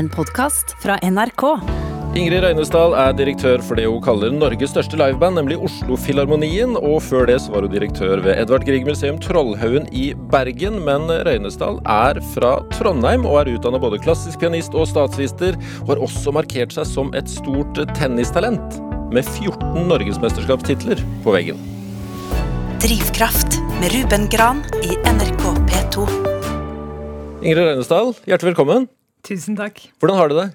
en podkast fra NRK. Ingrid Røynesdal er direktør for det hun kaller Norges største liveband, nemlig Oslo-filharmonien. Og før det så var hun direktør ved Edvard Grieg museum Trollhaugen i Bergen. Men Røynesdal er fra Trondheim og er utdanna både klassisk pianist og statsviter. Og har også markert seg som et stort tennistalent, med 14 norgesmesterskapstitler på veggen. Drivkraft med Ruben Gran i NRK P2. Ingrid Røynesdal, hjertelig velkommen. Tusen takk. Hvordan har du det?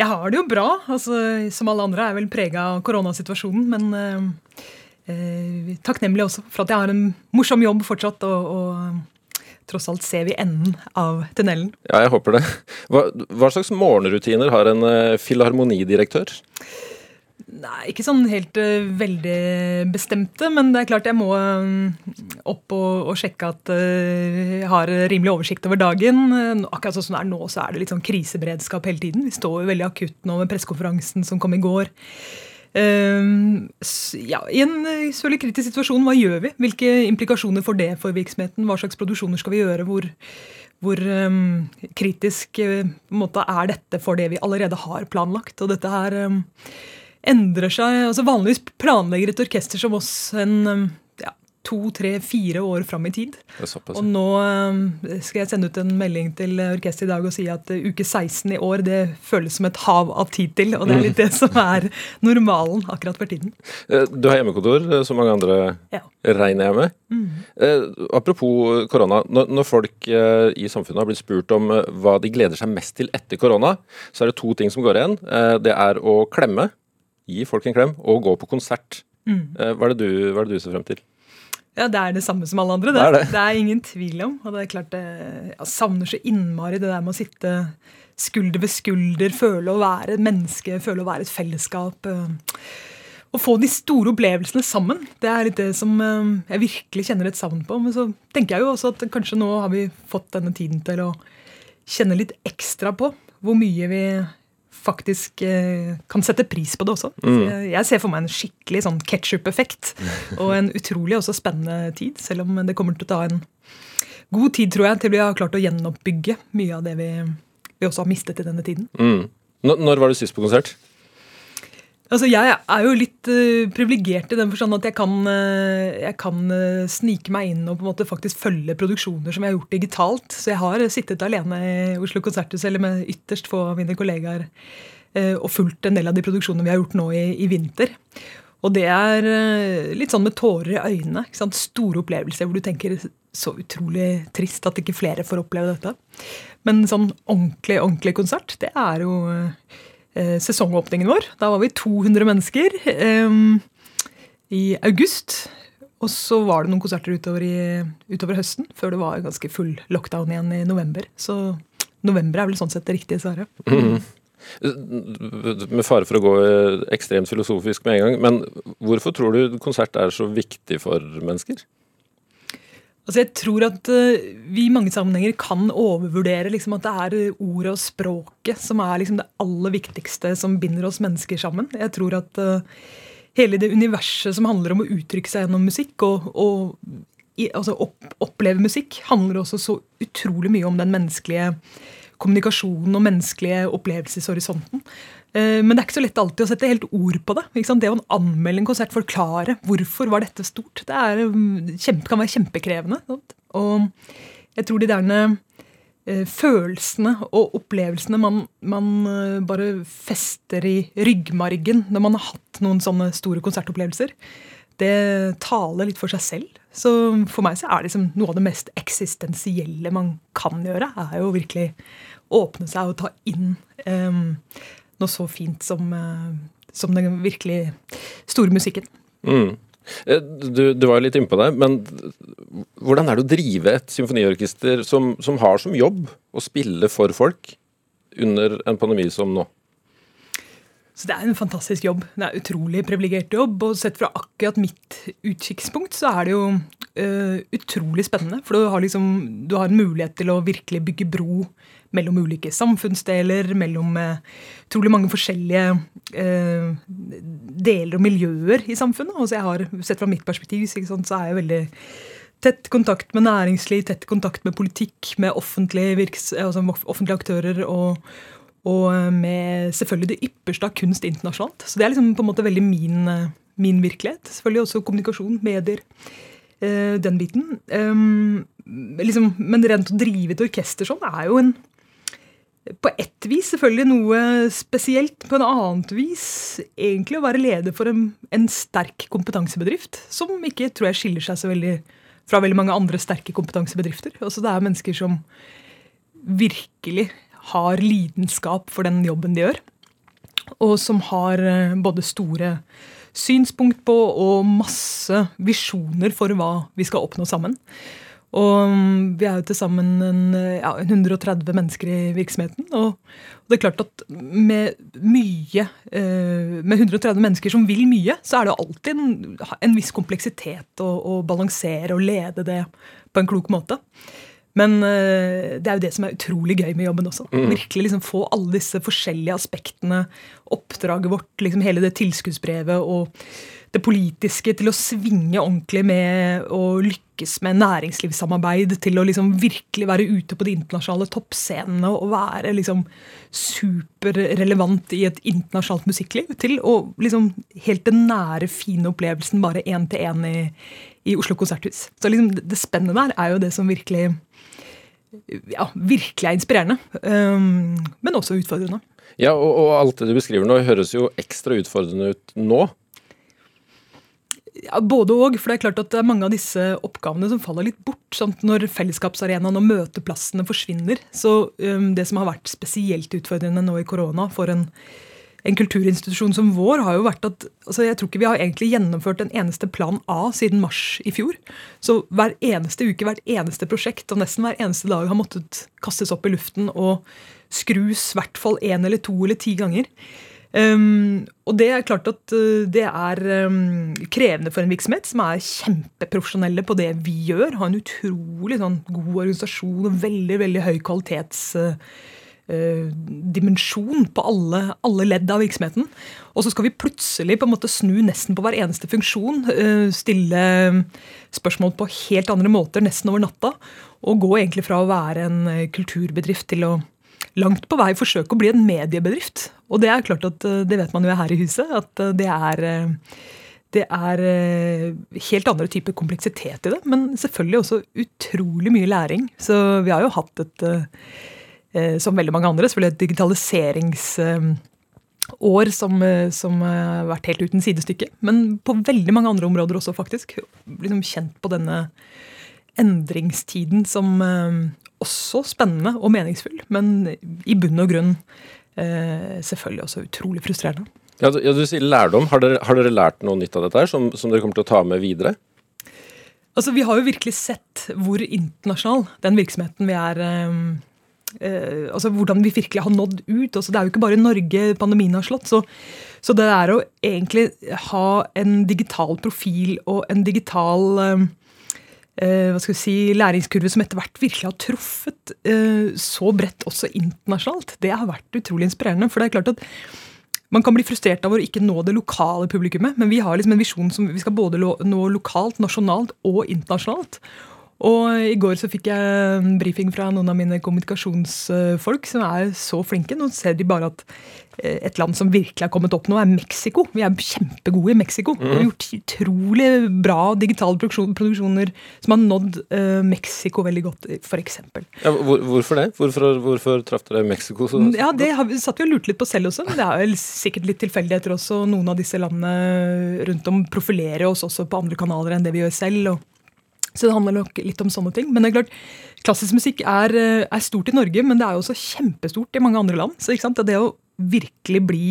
Jeg har det jo bra. altså Som alle andre er jeg vel prega av koronasituasjonen. Men eh, eh, takknemlig også for at jeg har en morsom jobb fortsatt. Og, og tross alt ser vi enden av tunnelen. Ja, jeg håper det. Hva, hva slags morgenrutiner har en uh, filharmonidirektør? Nei, ikke sånn helt uh, veldig bestemte, men det er klart jeg må um, opp og, og, sjekke at uh, jeg har rimelig oversikt over dagen. akkurat sånn som det er nå, så er det litt sånn kriseberedskap hele tiden. Vi står jo veldig akutt nå med pressekonferansen som kom i går. ja, I en så kritisk situasjon, hva gjør vi? Hvilke implikasjoner får det for virksomheten? Hva slags produksjoner skal vi gjøre? Hvor, hvor um, kritisk måte, er dette for det vi allerede har planlagt? Og dette her um, endrer seg. altså Vanligvis planlegger et orkester som oss en um, ja, to, tre, fire år fram i tid. Og nå um, skal jeg sende ut en melding til orkesteret i dag og si at uh, uke 16 i år det føles som et hav av tid til. Og det er litt det som er normalen akkurat for tiden. Eh, du har hjemmekontor, eh, som mange andre ja. regner jeg med. Mm. Eh, apropos korona. Når, folk eh, i samfunnet har blitt spurt om eh, hva de gleder seg mest til etter korona, så er det to ting som går igjen. Eh, det er å klemme gi folk en klem og gå på konsert. Mm. Eh, hva, er du, hva, er det du, ser frem til? Ja, Det er det samme som alle andre. Det, det, er, det. det er, ingen tvil om. Og det er klart, Jeg savner så innmari det der med å sitte skulder ved skulder, føle å være et menneske, føle å være et fellesskap. Å få de store opplevelsene sammen. Det er litt det som eh, jeg virkelig kjenner et savn på. Men så tenker jeg jo også at kanskje nå har vi fått denne tiden til å kjenne litt ekstra på hvor mye vi faktisk eh, kan sette pris på det også. Mm. Jeg, ser for meg en skikkelig sånn ketsjup-effekt. Og en utrolig også spennende tid, selv om det kommer til å ta en god tid, tror jeg, til vi har klart å gjenoppbygge mye av det vi, vi også har mistet i denne tiden. Mm. Når var du sist på konsert? Altså, Jeg er jo litt uh, privilegert i den forstand at jeg kan, uh, jeg kan uh, snike meg inn og på en måte faktisk følge produksjoner som jeg har gjort digitalt. Så jeg har sittet alene i Oslo Konserthus eller med ytterst få av mine kollegaer uh, og fulgt en del av de produksjonene vi har gjort nå i, i vinter. Og det er litt sånn med tårer i øynene. Store opplevelser hvor du tenker så utrolig trist at ikke flere får oppleve dette. Men sånn ordentlig, ordentlig konsert, det er jo sesongåpningen vår. Da var vi 200 mennesker eh, i august. Og så var det noen konserter utover, i, utover, høsten, før det var ganske full lockdown igjen i november. Så november er vel sånn sett det riktige svaret. Mm. Med fare for å gå ekstremt filosofisk med en gang, men hvorfor tror du konsert er så viktig for mennesker? Altså jeg tror at uh, vi i mange sammenhenger kan overvurdere liksom, at det er eh, ordet og språket som er liksom, det aller viktigste som binder oss mennesker sammen. Jeg tror at uh, hele det universet som handler om å uttrykke seg gjennom musikk, og, og altså opp, oppleve musikk, handler også så utrolig mye om den menneskelige kommunikasjonen og menneskelige opplevelseshorisonten. Eh, men det er ikke så lett alltid å sette helt ord på det. Det å anmelde en konsert, forklare hvorfor var dette stort, det er, mm, kan være kjempekrevende. Og jeg tror de derne eh, følelsene og opplevelsene man, man, eh, bare fester i ryggmargen når man har hatt noen sånne store konsertopplevelser, det taler litt for seg selv. Så for meg så er det liksom noe av det mest eksistensielle man kan gjøre, er jo virkelig åpne seg og ta inn um, noe så fint som, eh, som den virkelig store musikken. Mm. Eh, du, du, var jo litt innpå det, men hvordan er det å drive et symfoniorkester som, som har som jobb å spille for folk under en pandemi som nå? Så Det er en fantastisk jobb. Det er en utrolig privilegert jobb. Og sett fra akkurat mitt utkikkspunkt så er det jo uh, utrolig spennende. For du har, liksom, du har en mulighet til å virkelig bygge bro mellom ulike samfunnsdeler, mellom eh, utrolig mange forskjellige eh, deler og miljøer i samfunnet. Altså jeg har, Sett fra mitt perspektiv så er jeg veldig tett kontakt med næringsliv, tett kontakt med politikk, med offentlige, virks, altså offentlige aktører og, Og med selvfølgelig det ypperste av kunst internasjonalt. Så det er liksom på en måte veldig min, min virkelighet. Selvfølgelig også kommunikasjon, medier. Den biten. Liksom, men rent å drive et orkester sånn er jo en på ett vis selvfølgelig noe spesielt, på en annet vis egentlig å være leder for en, en, sterk kompetansebedrift, som ikke tror jeg skiller seg så veldig fra veldig mange andre sterke kompetansebedrifter. Altså Det er mennesker som virkelig har lidenskap for den jobben de gjør, og som har eh, både store synspunkt på og masse visjoner for hva vi skal oppnå sammen. Og mm, vi er jo til sammen en, ja, 130 mennesker i virksomheten. Og det er klart at med mye eh, Med 130 mennesker som vil mye, så er det alltid en, en viss kompleksitet å, å, balansere og lede det på en klok måte. Men eh, det er jo det som er utrolig gøy med jobben også. Mm. Virkelig liksom få alle disse forskjellige aspektene, oppdraget vårt, liksom hele det tilskuddsbrevet og det politiske til å svinge ordentlig med å lykkes med næringslivssamarbeid, til å liksom virkelig være ute på de internasjonale toppscenene og være liksom superrelevant i et internasjonalt musikkliv, til å liksom helt den nære, fine opplevelsen bare én til én i, i, Oslo konserthus. Så liksom det spennende der er jo det som virkelig ja, virkelig er inspirerende, um, men også utfordrende. Ja, og, og alt det du beskriver nå, høres jo ekstra utfordrende ut nå. Ja, både òg. For det er klart at det er mange av disse oppgavene som faller litt bort. Sant? Når fellesskapsarenaen og møteplassene forsvinner. Så um, det som har vært spesielt utfordrende nå i korona for en, en kulturinstitusjon som vår, har jo vært at altså jeg tror ikke vi har egentlig gjennomført en eneste plan A siden mars i fjor. Så hver eneste uke, hvert eneste prosjekt og nesten hver eneste dag har måttet kastes opp i luften og skrus i hvert fall én eller to eller ti ganger. Um, og det er klart at uh, det er um, krevende for en virksomhet som er kjempeprofesjonelle på det vi gjør. Har en utrolig sånn, god organisasjon og veldig veldig høy kvalitetsdimensjon uh, uh, på alle, alle, ledd av virksomheten. Og så skal vi plutselig på en måte snu nesten på hver eneste funksjon. Stille spørsmål på helt andre måter nesten over natta. Og gå egentlig fra å være en kulturbedrift til å langt på vei forsøke å bli en mediebedrift. Og det er klart at eh, det vet man jo her i huset, at eh, det er eh, det er helt andre typer kompleksitet i det, men selvfølgelig også utrolig mye læring. Så vi har jo hatt et, som veldig mange andre, selvfølgelig et digitaliseringsår som, som har vært helt uten sidestykke. Men på veldig mange andre områder også, faktisk. Liksom kjent på denne endringstiden som også spennende og meningsfull, men i bunn og grunn eh, selvfølgelig også utrolig frustrerende. Ja, du, ja, du sier lærdom. Har dere, har dere, lært noe nytt av dette her, som, som, dere kommer til å ta med videre? Altså, Vi har jo virkelig sett hvor internasjonal den virksomheten vi er eh, eh, altså Hvordan vi virkelig har nådd ut. Altså, det er jo ikke bare Norge pandemien har slått. Så, så det er å egentlig ha en digital profil og en digital eh, Eh, hva skal vi si, læringskurve som etter hvert virkelig har truffet eh, så bredt også internasjonalt, det har vært utrolig inspirerende. For det er klart at man kan bli frustrert av å ikke nå det lokale publikummet, men vi har liksom en visjon som vi skal både nå lokalt, nasjonalt og internasjonalt. Og i går så fikk jeg en brifing fra noen av mine kommunikasjonsfolk som er så flinke. Nå ser de bare at eh, et land som virkelig har kommet opp nå, er Mexico. Vi er kjempegode i Mexico. Mm. Vi har gjort utrolig bra digitale produksjoner som har nådd uh, Mexico veldig godt, f.eks. Ja, hvor, hvorfor det? Hvorfor, hvorfor traff dere Mexico? Så, ja, Det har, satt vi og lurte litt på selv også. Det er vel sikkert litt tilfeldigheter også. Noen av disse landene rundt om profilerer oss også på andre kanaler enn det vi gjør selv. og så det handler nok litt om sånne ting. Men det er klart, klassisk musikk er, eh, er, stort i Norge, men det er jo også kjempestort i mange andre land. Så det å virkelig bli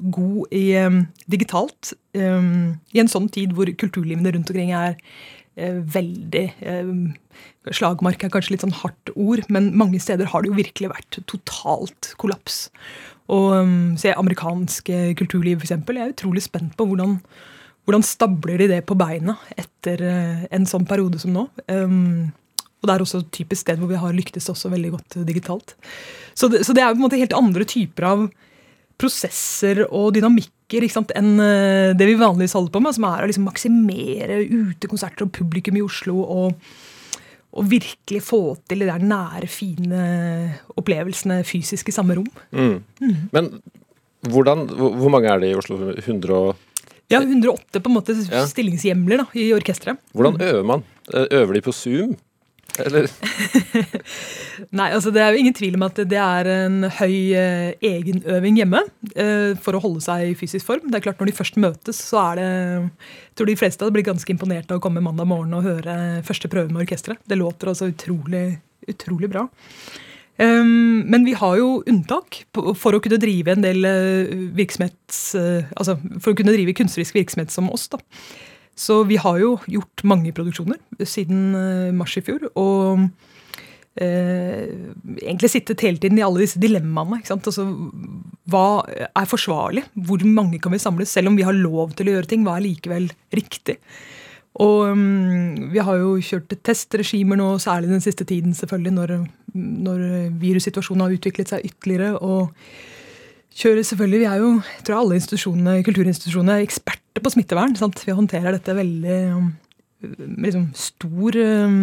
god i um, digitalt um, i en sånn tid hvor kulturlivene rundt omkring er uh, veldig um, Slagmark er kanskje litt sånn hardt ord, men mange steder har det jo virkelig vært totalt kollaps. Og se amerikansk kulturliv, f.eks. Jeg er utrolig spent på hvordan hvordan stabler de det på beina etter eh, en sånn periode som nå? Og det er også et typisk sted hvor vi har lyktes også veldig godt digitalt. Så det, så det er på en måte helt andre typer av prosesser og dynamikker enn eh, det vi vanligvis holder på med, som er å liksom maksimere utekonserter og publikum i Oslo og, og virkelig få til de der nære, fine opplevelsene fysisk i samme rom. Mm. Men hvordan, hvor mange er det i Oslo? 100 og Ja, 108 på en måte stillingshjemler da, i orkesteret. Hvordan øver man? Eh, Øver de på Zoom? Eller Nei, altså Det er jo ingen tvil om at det er en høy eh, egenøving hjemme eh, for å holde seg i fysisk form. Det er klart Når de først møtes, så er det jeg tror de fleste hadde blitt ganske imponert av å komme mandag morgen og høre første prøve med orkesteret. Det låter altså utrolig, utrolig bra. Um, men vi har jo unntak for å kunne drive en del virksomhet virksomhets... eh, altså for å kunne drive kunstnerisk virksomhet som oss. da. Så vi har jo gjort mange produksjoner siden eh, mars i fjor. Og eh, egentlig sittet hele tiden i alle disse dilemmaene. Altså, hva er forsvarlig? Hvor mange kan vi samle? Selv om vi har lov til å gjøre ting, hva er likevel riktig? Og um, vi har jo kjørt testregimer nå, særlig den siste tiden, selvfølgelig, når, når virussituasjonen har utviklet seg ytterligere. og kjører selvfølgelig, Vi er jo jeg tror alle institusjonene, kulturinstitusjonene er eksperter på smittevern. sant? Vi håndterer dette veldig um, med liksom stor um,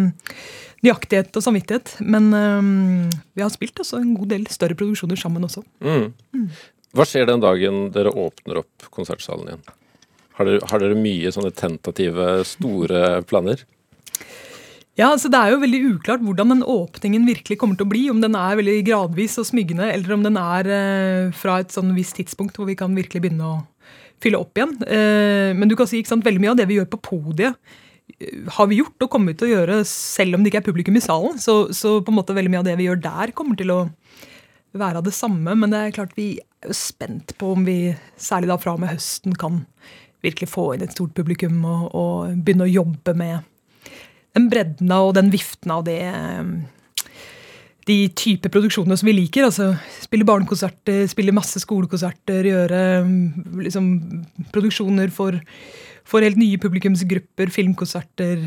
nøyaktighet og samvittighet. Men um, vi har spilt også en god del større produksjoner sammen også. mm. Hva skjer den dagen dere åpner opp konsertsalen igjen? Har dere, har dere mye sånne tentative, store planer? Ja, så Det er jo veldig uklart hvordan den åpningen virkelig kommer til å bli. Om den er veldig gradvis og smyggende, eller om den er eh, fra et sånn visst tidspunkt hvor vi kan virkelig begynne å fylle opp igjen. Eh, men du kan si ikke sant, veldig mye av det vi gjør på podiet, eh, har vi gjort og kommer til å gjøre selv om det ikke er publikum i salen. Så, så på en måte veldig mye av det vi gjør der, kommer til å være av det samme. Men det er klart vi er jo spent på om vi, særlig da fra og med høsten, kan virkelig få inn et stort publikum og, og begynne å jobbe med den bredden av og den viften av det eh, de type produksjoner som vi liker. altså Spille barnekonserter, spille masse skolekonserter, gjøre mm, liksom, produksjoner for, for helt nye publikumsgrupper, filmkonserter,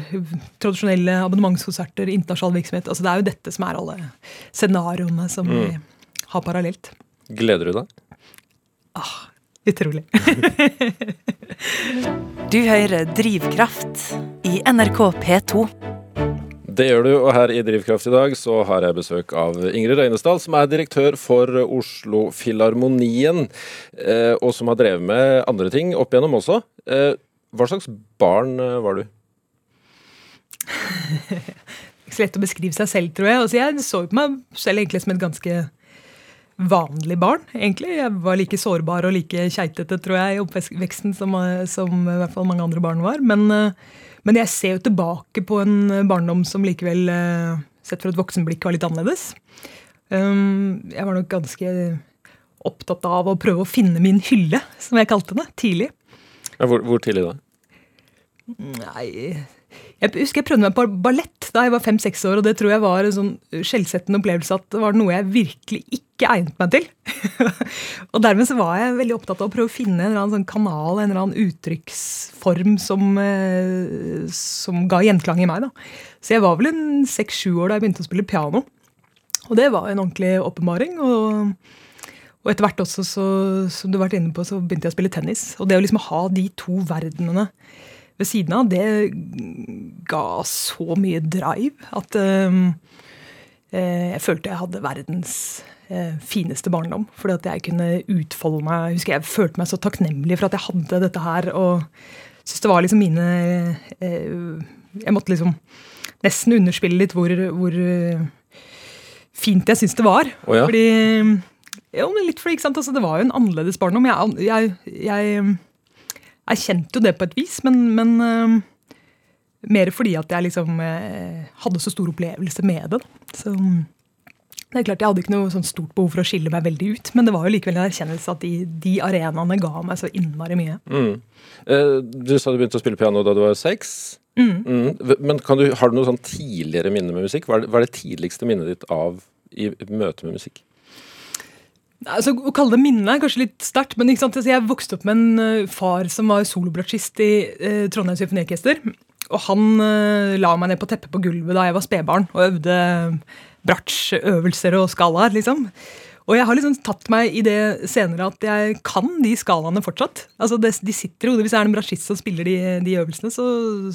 tradisjonelle abonnementskonserter, internasjonal virksomhet. altså Det er jo dette som er alle scenarioene som vi har parallelt. Gleder du deg? Utrolig. Du hører Drivkraft i NRK P2. Det gjør du, og her i Drivkraft i dag så har jeg besøk av Ingrid Røynesdal, som er direktør for Oslo Filharmonien, eh, og som har drevet med andre ting opp igjennom også. Eh, hva slags barn eh, var du? Ikke så lett å beskrive seg selv, tror jeg. Altså, jeg så på meg selv egentlig som et ganske vanlig barn. egentlig. Jeg var like sårbar og like keitete tror jeg, i oppveksten som, som i hvert fall mange andre barn var. Men, eh, men jeg ser jo tilbake på en barndom som likevel, eh, sett fra et voksenblikk, var litt annerledes. Um, Jeg var nok ganske opptatt av å prøve å finne min hylle, som jeg kalte det, tidlig. Hvor, hvor tidlig da? Nei Jeg husker jeg prøvde meg på ballett da jeg var fem-seks år, og det tror jeg var en sånn skjellsettende opplevelse at det var noe jeg virkelig ikke egnet meg til. og dermed så var jeg veldig opptatt av å prøve å finne en eller annen sånn kanal, en eller annen uttrykksform som, eh, som ga gjenklang i meg. da. Så jeg var vel en seks-sju år da jeg begynte å spille piano. Og det var en ordentlig åpenbaring. og... Og etter hvert også, så, som du har vært inne på, så begynte jeg å spille tennis. Og det å liksom ha de to verdenene ved siden av, det ga så mye drive at eh, jeg følte jeg hadde verdens fineste barndom. Fordi at jeg kunne utfolde meg. Jeg husker jeg følte meg så takknemlig for at jeg hadde dette her. Og syntes det var liksom mine eh, Jeg måtte liksom nesten underspille litt hvor, hvor eh, fint jeg syntes det var. Oh, ja. Fordi jo, men litt fordi, ikke sant? Altså, Det var jo en annerledes barndom. Jeg, jeg, jeg erkjente jo det på et vis, men, men eh, mer fordi at jeg liksom eh, hadde så stor opplevelse med det. Så det er klart Jeg hadde ikke noe sånn stort behov for å skille meg veldig ut, men det var jo likevel en erkjennelse at de, de arenaene ga meg så innmari mye. Mm. Eh, du sa du begynte å spille piano da du var seks. Mm. Mm. Men kan du, har du noe sånn tidligere minne med musikk? Hva er, det, hva er det tidligste minnet ditt av i møte med musikk? Altså, Å kalle det minne er kanskje litt sterkt, men? Altså, jeg vokste opp med en eh, far som var solobratsjist i eh, Trondheim Symfoniorkester. Og han eh, la meg ned på teppet på gulvet da jeg var spedbarn og øvde bratsj-øvelser og skalaer. liksom. Og jeg har liksom tatt meg i det senere at jeg kan de skalaene fortsatt. Altså det, De sitter hodet. Hvis jeg er en bratsjist som spiller de, de øvelsene, så,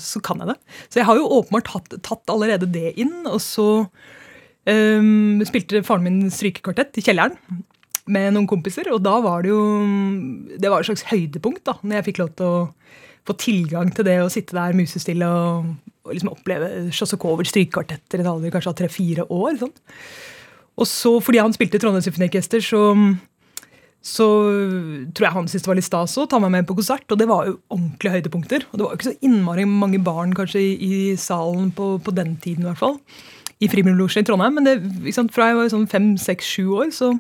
så, kan jeg det. Så jeg har jo åpenbart tatt, tatt allerede det inn. Og så um, spilte faren min strykekvartett i kjelleren med noen kompiser. Og da var det jo Det var et slags høydepunkt da, når jeg fikk lov til å få tilgang til det å sitte der musestille og, og liksom oppleve Sjostakovitsj strykekvartetter i en alder kanskje av tre-fire år. Sånn. Og så, fordi han spilte Trondheim Symfoniorkester, så, så tror jeg han syntes det var litt stas å ta meg med på konsert. Og det var jo ordentlige høydepunkter. Og det var jo ikke så innmari mange barn kanskje i, i salen på, på, den tiden, i hvert fall. I Frimurlosjen i Trondheim. Men det, fra jeg var sånn fem, seks, sju år, så,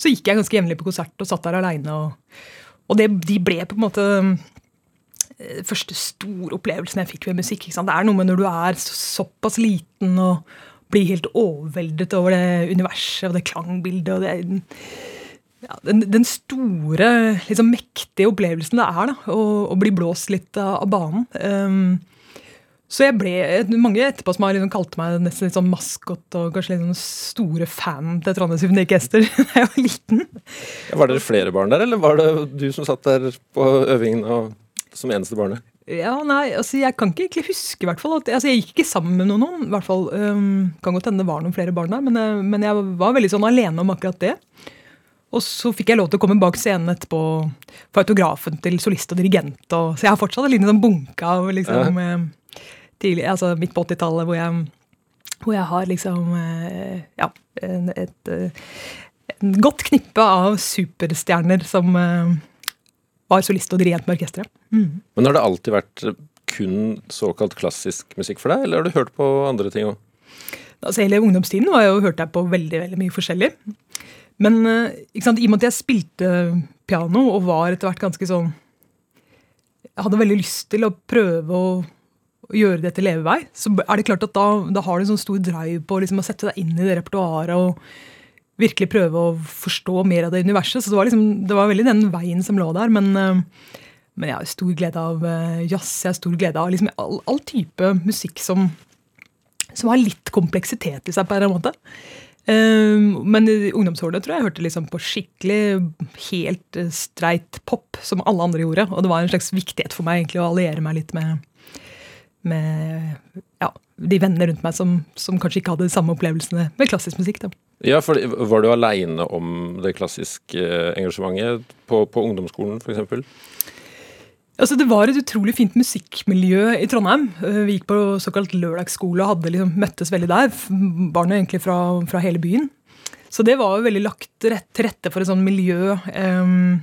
så, gikk jeg ganske jevnlig på konsert og satt der aleine. Og, og det, de ble på en måte første store opplevelsen jeg fikk ved musikk. Det er noe med når du er såpass liten og blir helt overveldet over det universet og det klangbildet og det, ja, den, den, store, liksom mektige opplevelsen det er da, å, å bli blåst litt av, av banen. Um, så jeg ble, Mange etterpå som har liksom kalt meg nesten litt sånn maskot og kanskje litt sånn store fan til Trondheim Symfoniorkester da jeg var liten. Var dere flere barn der, eller var det du som satt der på øvingen? og som eneste barnet? Ja, nei, altså Jeg kan ikke egentlig huske, i hvert fall. At, altså Jeg gikk ikke sammen med noen. i hvert fall, um, Kan godt hende det var noen flere barn der, men, uh, men, jeg var veldig sånn alene om akkurat det. Og så fikk jeg lov til å komme bak scenen etterpå for autografen til solist og dirigent. Og, så jeg har fortsatt en liten sånn bunke av liksom, ja. uh, tidlig, altså midt på 80-tallet hvor, hvor, jeg har liksom uh, ja, et, et godt knippe av superstjerner som var solist og dirigent med orkesteret. Mm. Men har det alltid vært kun såkalt klassisk musikk for deg, eller har du hørt på andre ting òg? Altså, hele ungdomstiden var jeg jo, hørte jeg på veldig veldig mye forskjellig. Men eh, sant, i og med at jeg spilte piano og var etter hvert ganske sånn Jeg hadde veldig lyst til å prøve å, å gjøre det til levevei. Så er det klart at da, da har du en sånn stor drive på liksom, å sette deg inn i det repertoaret og virkelig prøve å forstå mer av det universet. Så det var, liksom, det var veldig den veien som lå der. Men, eh, men jeg har stor glede av eh, jazz. Jeg har stor glede av liksom all, all, type musikk som, som, har litt kompleksitet i seg, på en eller annen måte. Eh, men i ungdomsårene tror jeg jeg hørte liksom på skikkelig helt streit pop, som alle andre gjorde. Og det var en slags viktighet for meg egentlig å alliere meg litt med, med ja, de vennene rundt meg som, som, kanskje ikke hadde de samme opplevelsene med klassisk musikk. da. Ja, for Var du aleine om det klassiske eh, engasjementet på, på ungdomsskolen f.eks.? Altså, det var et utrolig fint musikkmiljø i Trondheim. Eh, vi gikk på såkalt lørdagsskole og hadde liksom møttes veldig der. Barna egentlig fra, fra, hele byen. Så det var jo veldig lagt til rette for et sånt miljø um,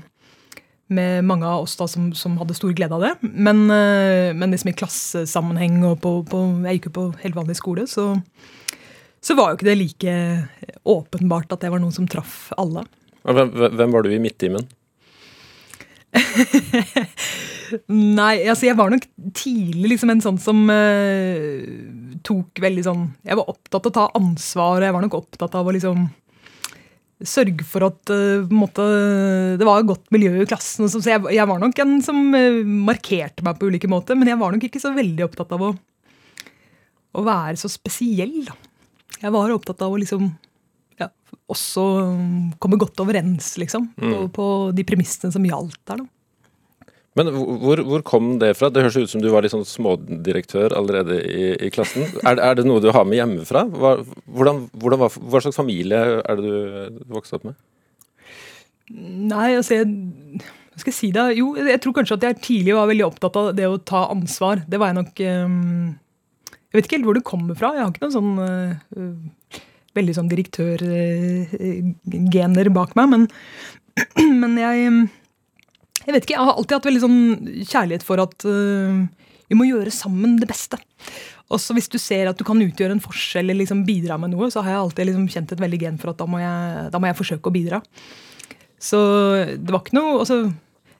med mange av oss da som, som, hadde stor glede av det. Men, uh, men liksom i klassesammenheng og på, på Jeg gikk jo på helt vanlig skole, så så var jo ikke det like åpenbart at det var noen som traff alle. Hvem, hvem var du i midttimen? Nei, altså jeg var nok tidlig liksom en sånn som uh, tok veldig sånn Jeg var opptatt av å ta ansvar, og jeg var nok opptatt av å liksom sørge for at uh, måte, det var et godt miljø i klassen. Så jeg, jeg var nok en som uh, markerte meg på ulike måter, men jeg var nok ikke så veldig opptatt av å, å være så spesiell. da. Jeg var opptatt av å liksom ja, også komme godt overens, liksom. Mm. På, på, de premissene som gjaldt der, da. Men hvor, hvor, kom det fra? Det høres ut som du var litt sånn smådirektør allerede i, i klassen. Er, er, det noe du har med hjemmefra? Hva, hvordan, hvordan, hva slags familie er det du vokste opp med? Nei, altså jeg, Hva skal jeg si da? Jo, jeg tror kanskje at jeg tidlig var veldig opptatt av det å ta ansvar. Det var jeg nok um, jeg vet ikke helt hvor det kommer fra. Jeg har ikke noen sånn uh, veldig sånn direktørgener uh, bak meg. Men, men jeg, jeg vet ikke. Jeg har alltid hatt veldig sånn kjærlighet for at uh, vi må gjøre sammen det beste. Også hvis du ser at du kan utgjøre en forskjell eller liksom bidra med noe, så har jeg alltid liksom kjent et veldig gen for at da må, jeg, da må jeg forsøke å bidra. Så det var ikke noe altså,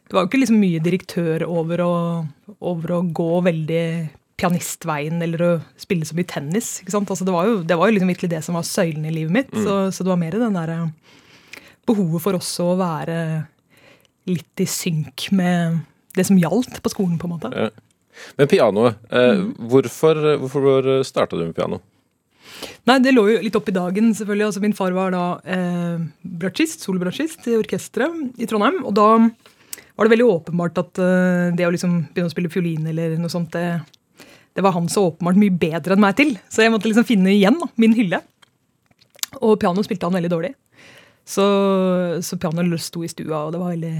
Det var jo ikke liksom mye direktør over å, over å gå veldig pianistveien eller å spille så mye tennis. Altså, det var jo, det var jo liksom virkelig det som var søylen i livet mitt. Mm. Så, så, det var mer den der eh, behovet for også å være litt i synk med det som gjaldt på skolen, på en måte. Ja. Men pianoet. Eh, mm. Hvorfor, hvorfor starta du med piano? Nei, det lå jo litt opp i dagen, selvfølgelig. Altså, min far var da eh, bratsjist, solobratsjist i orkesteret i Trondheim. Og da var det veldig åpenbart at eh, det å liksom begynne å spille fiolin eller noe sånt, det, det var han så åpenbart mye bedre enn meg til. Så jeg måtte liksom finne igjen da, min hylle. Og piano spilte han veldig dårlig. Så, så pianoet sto i stua, og det var veldig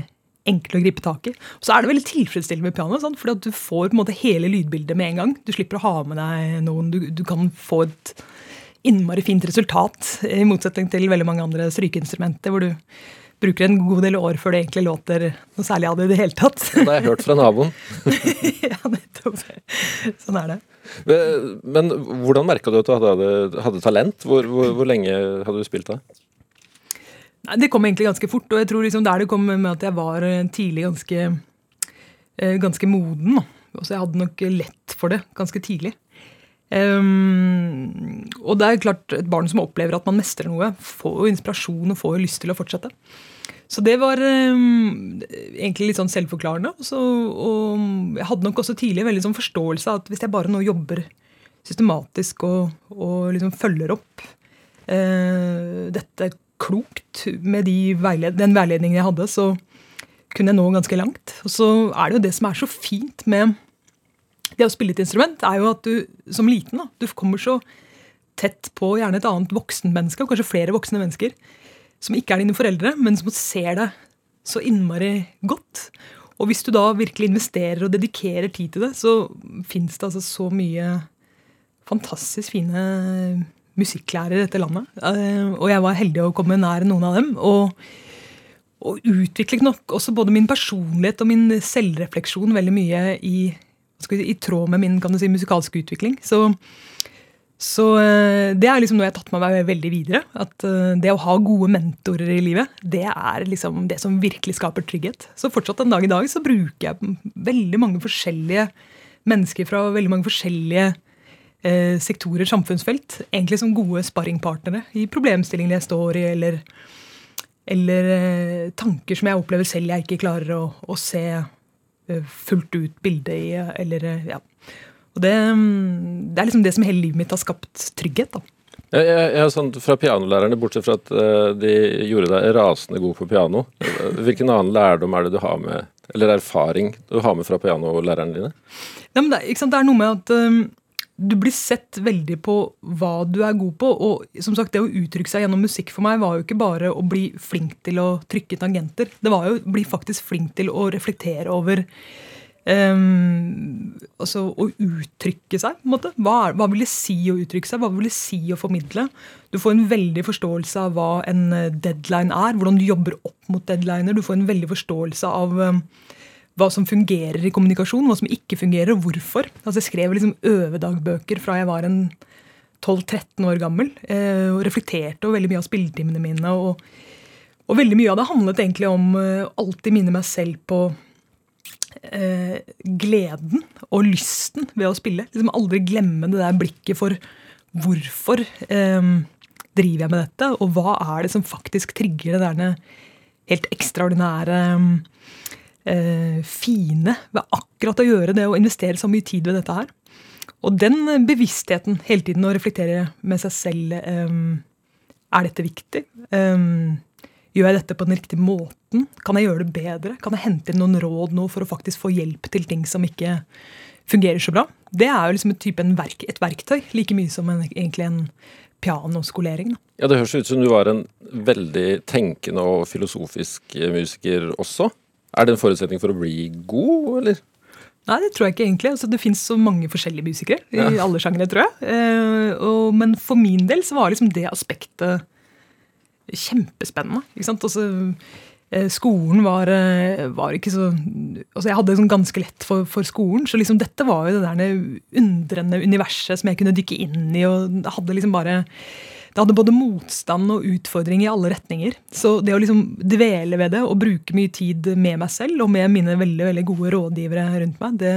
enkelt å gripe tak i. Og Så er det veldig tilfredsstillende med piano, fordi at du får på en måte hele lydbildet med en gang. Du slipper å ha med deg noen. Du, du kan få et innmari fint resultat, i motsetning til veldig mange andre strykeinstrumenter, hvor du bruker en god del år før det egentlig låter noe særlig av det i det hele tatt. Det har jeg hørt fra naboen. ja, nettopp. Sånn er det. Men hvordan merka du at du hadde, hadde talent? Hvor, hvor, hvor, lenge hadde du spilt da? Nei, Det kom egentlig ganske fort. Og jeg tror liksom der det kom med at jeg var tidlig ganske, eh, ganske moden. Så jeg hadde nok lett for det ganske tidlig. Um, og det er klart, et barn som opplever at man mestrer noe, får jo inspirasjon og får lyst til å fortsette. Så det var um, egentlig litt sånn selvforklarende. Så, og jeg hadde nok også tidlig veldig sånn forståelse av at hvis jeg bare nå jobber systematisk og, og liksom følger opp uh, dette klokt med de veiled den veiledningen jeg hadde, så kunne jeg nå ganske langt. Og så er det jo det som er så fint med det å spille et instrument, er jo at du som liten da, du kommer så tett på gjerne et annet voksenmenneske, og kanskje flere voksne mennesker, som ikke er dine foreldre, men som ser deg så innmari godt. Og hvis du da virkelig investerer og dedikerer tid til det, så fins det altså så mye fantastisk fine musikklærere i dette landet. Eh, og jeg var heldig å komme nær noen av dem. Og, og utviklet nok også både min personlighet og min selvrefleksjon veldig mye i i tråd med min kan du si, musikalske utvikling. Så, så eh, det er liksom noe jeg har tatt med meg veldig videre. At eh, det å ha gode mentorer i livet, det er liksom det som virkelig skaper trygghet. Så fortsatt en dag i dag så bruker jeg veldig mange forskjellige mennesker fra veldig mange forskjellige eh, sektorer, samfunnsfelt, egentlig som gode sparringpartnere i problemstillingene jeg står i, eller, eller eh, tanker som jeg opplever selv jeg ikke klarer å, å se fullt ut bilde i. Eller, eh, ja. Og det, mm, det, er liksom det som hele livet mitt har skapt trygghet. da. Jeg, jeg, jeg sånn, Fra pianolærerne, bortsett fra at uh, de gjorde deg rasende god på piano, hvilken annen lærdom er det du har med, eller erfaring du har med fra pianolærerne dine? Ja, det, det, er noe med at um, du blir sett veldig på hva du er god på. Og som sagt, det å uttrykke seg gjennom musikk for meg var jo ikke bare å bli flink til å trykke tangenter. Det var jo å bli faktisk flink til å reflektere over um, Altså å uttrykke seg, på en måte. Hva, hva, vil det si å uttrykke seg? Hva vil det si å formidle? Du får en veldig forståelse av hva en eh, deadline er. Hvordan du jobber opp mot deadliner. Du får en veldig forståelse av um, hva som fungerer i kommunikasjon, hva som ikke fungerer, og hvorfor. Altså Jeg skrev liksom øvedagbøker fra jeg var en 12-13 år gammel. Eh, og reflekterte over veldig mye av spilletimene mine. Og, og, veldig mye av det handlet egentlig om å alltid minne meg selv på eh, gleden og lysten ved å spille. Liksom Aldri glemme det der blikket for hvorfor um, driver jeg med dette, og hva er det som faktisk trigger det der helt ekstraordinære eh, fine ved akkurat å gjøre det og investere så mye tid ved dette her. Og den bevisstheten hele tiden å reflektere med seg selv eh, Er dette viktig? Eh, gjør jeg dette på den riktige måten? Kan jeg gjøre det bedre? Kan jeg hente inn noen råd nå for å faktisk få hjelp til ting som ikke fungerer så bra? Det er jo liksom et, type, verk, et verktøy, like mye som en, egentlig en pianoskolering. Ja, Det høres ut som du var en veldig tenkende og filosofisk musiker også? Er det en forutsetning for å bli god, eller? Nei, det tror jeg ikke egentlig. Altså, det fins så mange forskjellige musikere i ja. alle sjangere, tror jeg. Eh, og, men for min del så var liksom det aspektet kjempespennende. ikke sant? Altså, eh, skolen var, eh, var, ikke så altså Jeg hadde sånn ganske lett for, for, skolen, så liksom dette var jo det der undrende universet som jeg kunne dykke inn i. og hadde liksom bare det hadde både motstand og utfordring i alle retninger. Så det å liksom dvele ved det og bruke mye tid med meg selv og med mine veldig veldig gode rådgivere rundt meg, det,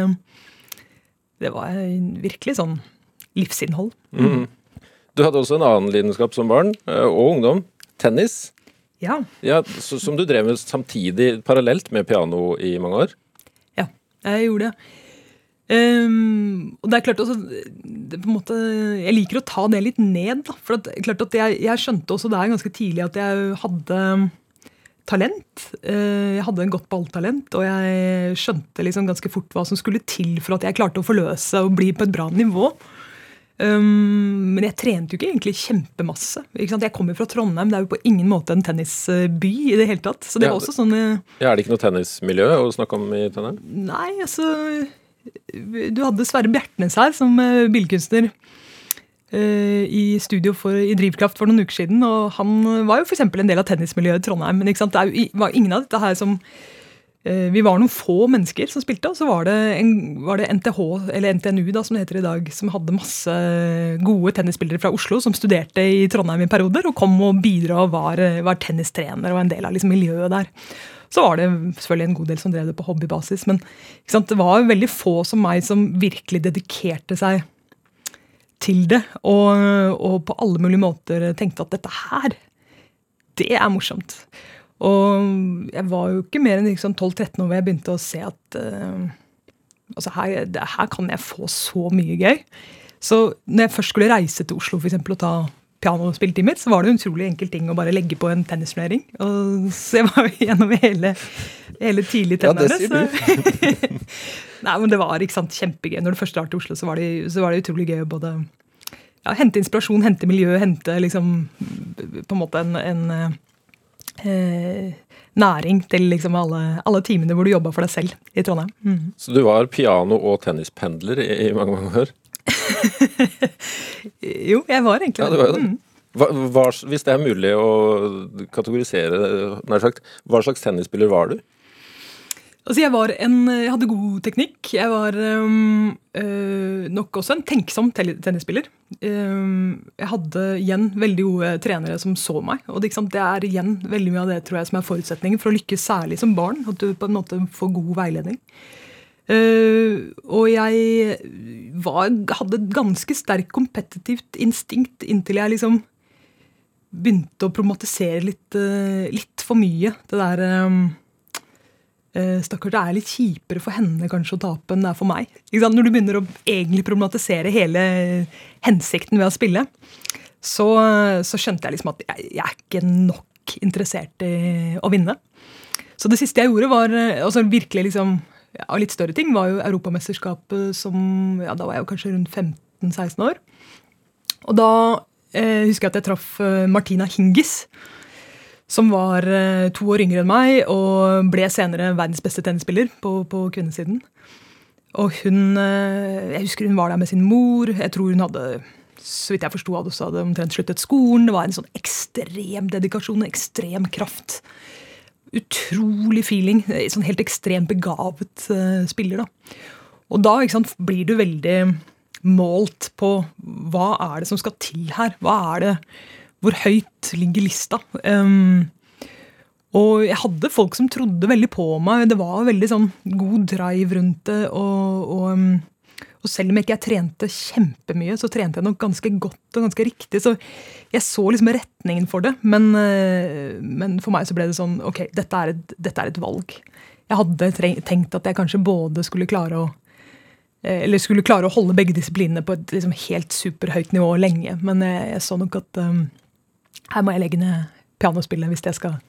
det var virkelig sånn livsinnhold. Mm. Du hadde også en annen lidenskap som barn eh, og ungdom. Tennis. Ja. ja som du drev med samtidig, parallelt med piano i mange år? Ja, jeg gjorde det. Um, og det er klart også, det måte, Jeg liker å ta det litt ned. Da, for at, klart at jeg, jeg, skjønte også der ganske tidlig at jeg hadde talent. Uh, jeg hadde en godt balltalent, og jeg skjønte liksom ganske fort hva som skulle til for at jeg klarte å forløse og bli på et bra nivå. Um, men jeg trente jo ikke egentlig kjempemasse. Ikke Jeg kommer fra Trondheim, det er jo på ingen måte en tennisby i det hele tatt. Så det ja, var også sånn ja, Er det ikke noe tennismiljø å snakke om i Trondheim? Nei, altså Du hadde Sverre Bjertnæs her som uh, billedkunstner uh, i studio for, i Drivkraft for noen uker siden. Og han var jo f.eks. en del av tennismiljøet i Trondheim. Men det var ingen av dette her som Eh, vi var noen få mennesker som spilte, og så var det, en, var det NTH, eller NTNU da, som det heter i dag, som hadde masse gode tennisspillere fra Oslo som studerte i Trondheim i perioder, og kom og bidro og var, var tennistrener og en del av liksom, miljøet der. Så var det selvfølgelig en god del som drev det på hobbybasis, men det var veldig få som meg som virkelig dedikerte seg til det, og, og på alle mulige måter tenkte at dette her, det er morsomt. Og jeg var jo ikke mer enn liksom 12-13 år hvor jeg begynte å se at uh, altså her, her, kan jeg få så mye gøy. Så når jeg først skulle reise til Oslo for eksempel, og ta pianospilletimer, så var det en utrolig enkel ting å bare legge på en tennisturnering. Så jeg var gjennom hele, hele tidlig tennene. Ja, det sier du. Nei, men det var ikke sant, kjempegøy. Når du først drar til Oslo, så var, det, så var det utrolig gøy å både ja, hente inspirasjon, hente miljø, hente liksom på en måte en, en eh, næring til liksom alle, alle, timene hvor du jobba for deg selv i Trondheim. Mm. Så du var piano- og tennispendler i, i mange, mange år? jo, jeg var egentlig ja, det. Var det. Mm. Hva, hva, hvis det er mulig å kategorisere, nær sagt, hva slags tennisspiller var du? Altså jeg, var en, jeg hadde god teknikk. Jeg var um, øh, nok også en tenksom tennisspiller. Um, jeg hadde igjen veldig gode trenere som så meg. Og det, det, er igjen veldig mye av det tror jeg som er forutsetningen for å lykkes særlig som barn. At du på en måte får god veiledning. Uh, og jeg var, hadde et ganske sterkt kompetitivt instinkt inntil jeg liksom begynte å problematisere litt, uh, litt for mye. Det der um, Uh, Stakkars, det er litt kjipere for henne kanskje å tape enn det er for meg. Når du begynner å egentlig problematisere hele hensikten ved å spille, så, så skjønte jeg liksom at jeg, jeg, er ikke nok interessert i å vinne. Så det siste jeg gjorde, var altså virkelig liksom, ja, litt større ting, var jo Europamesterskapet som ja, Da var jeg jo kanskje rundt 15-16 år. Og da eh, husker jeg at jeg traff eh, Martina Hingis som var eh, to år yngre enn meg og ble senere verdens beste tennisspiller på, på kvinnesiden. Og hun eh, Jeg husker hun var der med sin mor. Jeg tror hun hadde så vidt jeg forsto, hadde også hadde omtrent sluttet skolen. Det var en sånn ekstrem dedikasjon, ekstrem kraft. Utrolig feeling. Sånn helt ekstremt begavet uh, spiller. da. Og da sant, blir du veldig målt på hva er det som skal til her? Hva er det hvor høyt ligger lista? Um, og jeg hadde folk som trodde veldig på meg. Det var veldig sånn god drive rundt det. Og, og, um, og selv om jeg ikke trente kjempemye, så trente jeg nok ganske godt og ganske riktig. Så jeg så liksom retningen for det. Men, uh, men for meg så ble det sånn Ok, dette er, et, dette er et valg. Jeg hadde tenkt at jeg kanskje både skulle klare å eh, eller skulle klare å holde begge disiplinene på et liksom helt superhøyt nivå lenge. Men jeg, jeg så nok at um, her må jeg legge ned pianospillet hvis jeg skal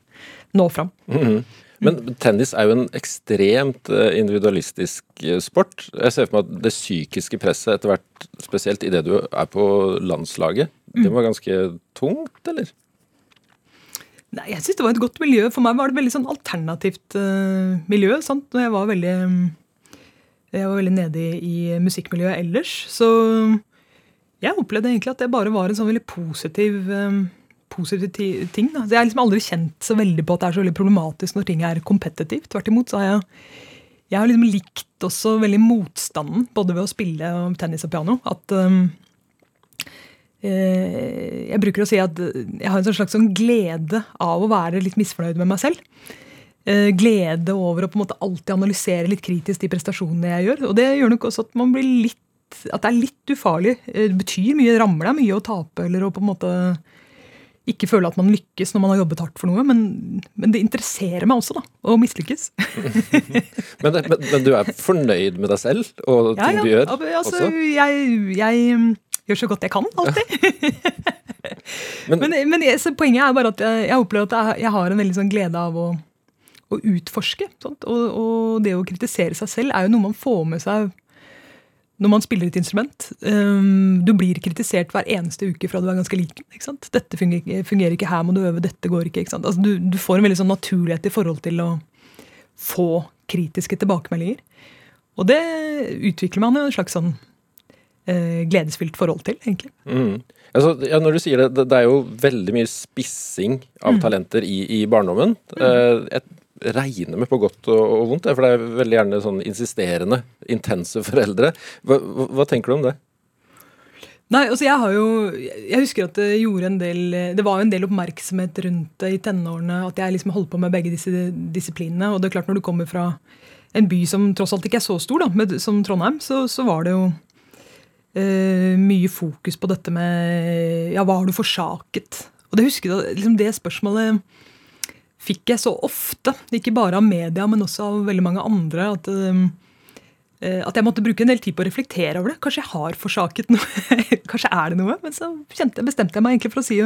nå fram. Mm -hmm. Men tennis er jo en ekstremt eh, individualistisk eh, sport. Jeg ser for meg at det psykiske presset etter hvert, spesielt idet du er på landslaget, mm. det var ganske tungt, eller? Nei, jeg syns det var et godt miljø. For meg var det veldig sånn alternativt uh, miljø. sant? Når jeg var veldig jeg var veldig nede i, i musikkmiljøet ellers. Så jeg opplevde egentlig at det bare var en sånn veldig positiv um, positive ting. Da. Så jeg har liksom aldri kjent så veldig på at det er så veldig problematisk når ting er kompetitivt. Tvert imot så har jeg, jeg har liksom likt også veldig motstanden, både ved å spille tennis og piano. At um, eh, Jeg bruker å si at jeg har en slags sånn glede av å være litt misfornøyd med meg selv. Eh, glede over å på en måte alltid analysere litt kritisk de prestasjonene jeg gjør. Og det gjør nok også at man blir litt at det er litt ufarlig. Eh, det betyr mye, rammer deg mye å tape eller å på en måte ikke føle at man lykkes når man har jobbet hardt for noe. Men, men det interesserer meg også, da, å mislykkes. men, men, men, du er fornøyd med deg selv og ting ja, ja. du gjør? Altså, også? Jeg, jeg mm, gjør så godt jeg kan, alltid. men, poenget er bare at jeg, jeg opplever at jeg, jeg har en veldig sånn glede av å, å utforske. Og, og, det å kritisere seg selv er jo noe man får med seg når man spiller et instrument. Um, du blir kritisert hver eneste uke fra du er ganske liten. ikke sant? 'Dette fungerer, fungerer ikke, her må du øve, dette går ikke.' ikke sant? Altså, du, du, får en veldig sånn naturlighet i forhold til å få kritiske tilbakemeldinger. Og det utvikler man en slags sånn eh, gledesfylt forhold til, egentlig. Mm. Altså, ja, når du sier det, det er jo veldig mye spissing av mm. talenter i, i barndommen. Mm. Eh, et, regner med på godt og, vondt, for det er veldig gjerne sånn insisterende, intense foreldre. Hva, hva, tenker du om det? Nei, altså jeg har jo Jeg husker at det gjorde en del Det var jo en del oppmerksomhet rundt det i tenårene. At jeg liksom holdt på med begge disse disiplinene. Og det er klart når du kommer fra en by som tross alt ikke er så stor, da, med, som Trondheim, så, så var det jo eh, mye fokus på dette med Ja, hva har du forsaket? Og det husker jeg, liksom det spørsmålet fikk jeg så ofte, ikke bare av media, men også av veldig mange andre, at, um, eh, at jeg måtte bruke en del tid på å reflektere over det. Kanskje jeg har forsaket noe. Kanskje er det noe. Men så jeg, bestemte jeg meg egentlig for å si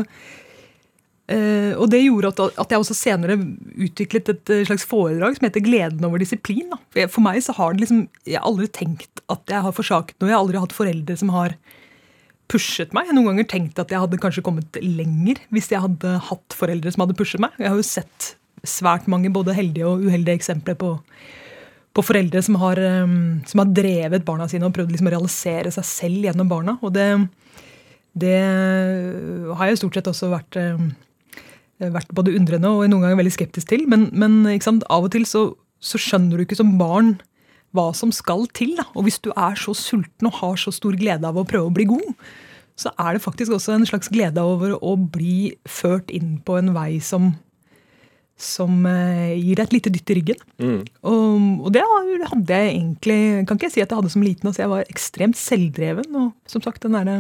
Uh, og det gjorde at, at, jeg også senere utviklet et eh, slags foredrag som heter 'Gleden over disiplin'. For, jeg, for, meg så har det liksom, jeg har aldri tenkt at jeg har forsaket noe. Jeg har aldri hatt foreldre som har pushet meg. Jeg har noen ganger tenkt at jeg hadde kanskje kommet lenger hvis jeg hadde hatt foreldre som hadde pushet meg. Jeg har jo sett svært mange både heldige og uheldige eksempler på, på foreldre som har, um, som har, drevet barna sine og prøvd liksom å realisere seg selv gjennom barna. Og det, det har jeg stort sett også vært, um, vært både undrende og noen ganger veldig skeptisk til. Men, men av og til så, så skjønner du ikke som barn hva som skal til. Da. Og hvis du er så sulten og har så stor glede av å prøve å bli god, så er det faktisk også en slags glede over å bli ført inn på en vei som, som eh, gir deg et lite dytt i ryggen. Mm. Og, og, det hadde jeg egentlig Kan ikke jeg si at jeg hadde som liten. Altså jeg var ekstremt selvdreven. Og som sagt, den derre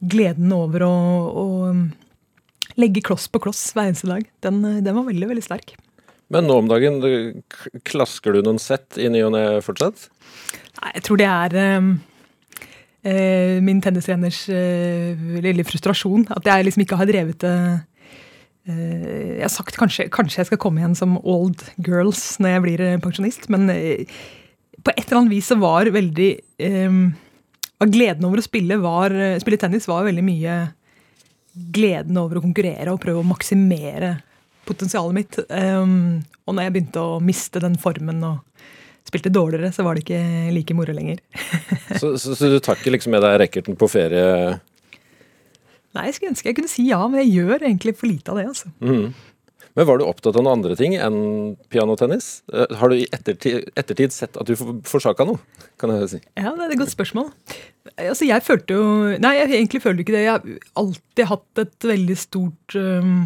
gleden over å, å, legge kloss på kloss hver eneste dag, den, den var veldig, veldig sterk. Men nå om dagen, klasker du noen sett i ny og ne fortsatt? Nei, jeg tror det er uh, min tennistreners uh, lille frustrasjon. At jeg liksom ikke har drevet det Jeg har sagt kanskje, kanskje jeg skal komme igjen som old girls når jeg blir pensjonist, men på et eller annet vis så var veldig Gleden over å spille, var, spille tennis var veldig mye gleden over å konkurrere og prøve å maksimere potensialet mitt. Um, og når jeg begynte å miste den formen og spilte dårligere, så var det ikke like moro lenger. så, så, så, du tar ikke liksom med deg racketen på ferie? Nei, jeg skulle ønske jeg kunne si ja, men jeg gjør egentlig for lite av det. altså. Mm. Men Var du opptatt av noen andre ting enn pianotennis? Eh, har du i ettertid, ettertid sett at du forsaka noe? kan jeg si? Ja, det er et godt spørsmål. Altså, Jeg følte jo Nei, jeg egentlig følte ikke det. Jeg har alltid hatt et veldig stort um,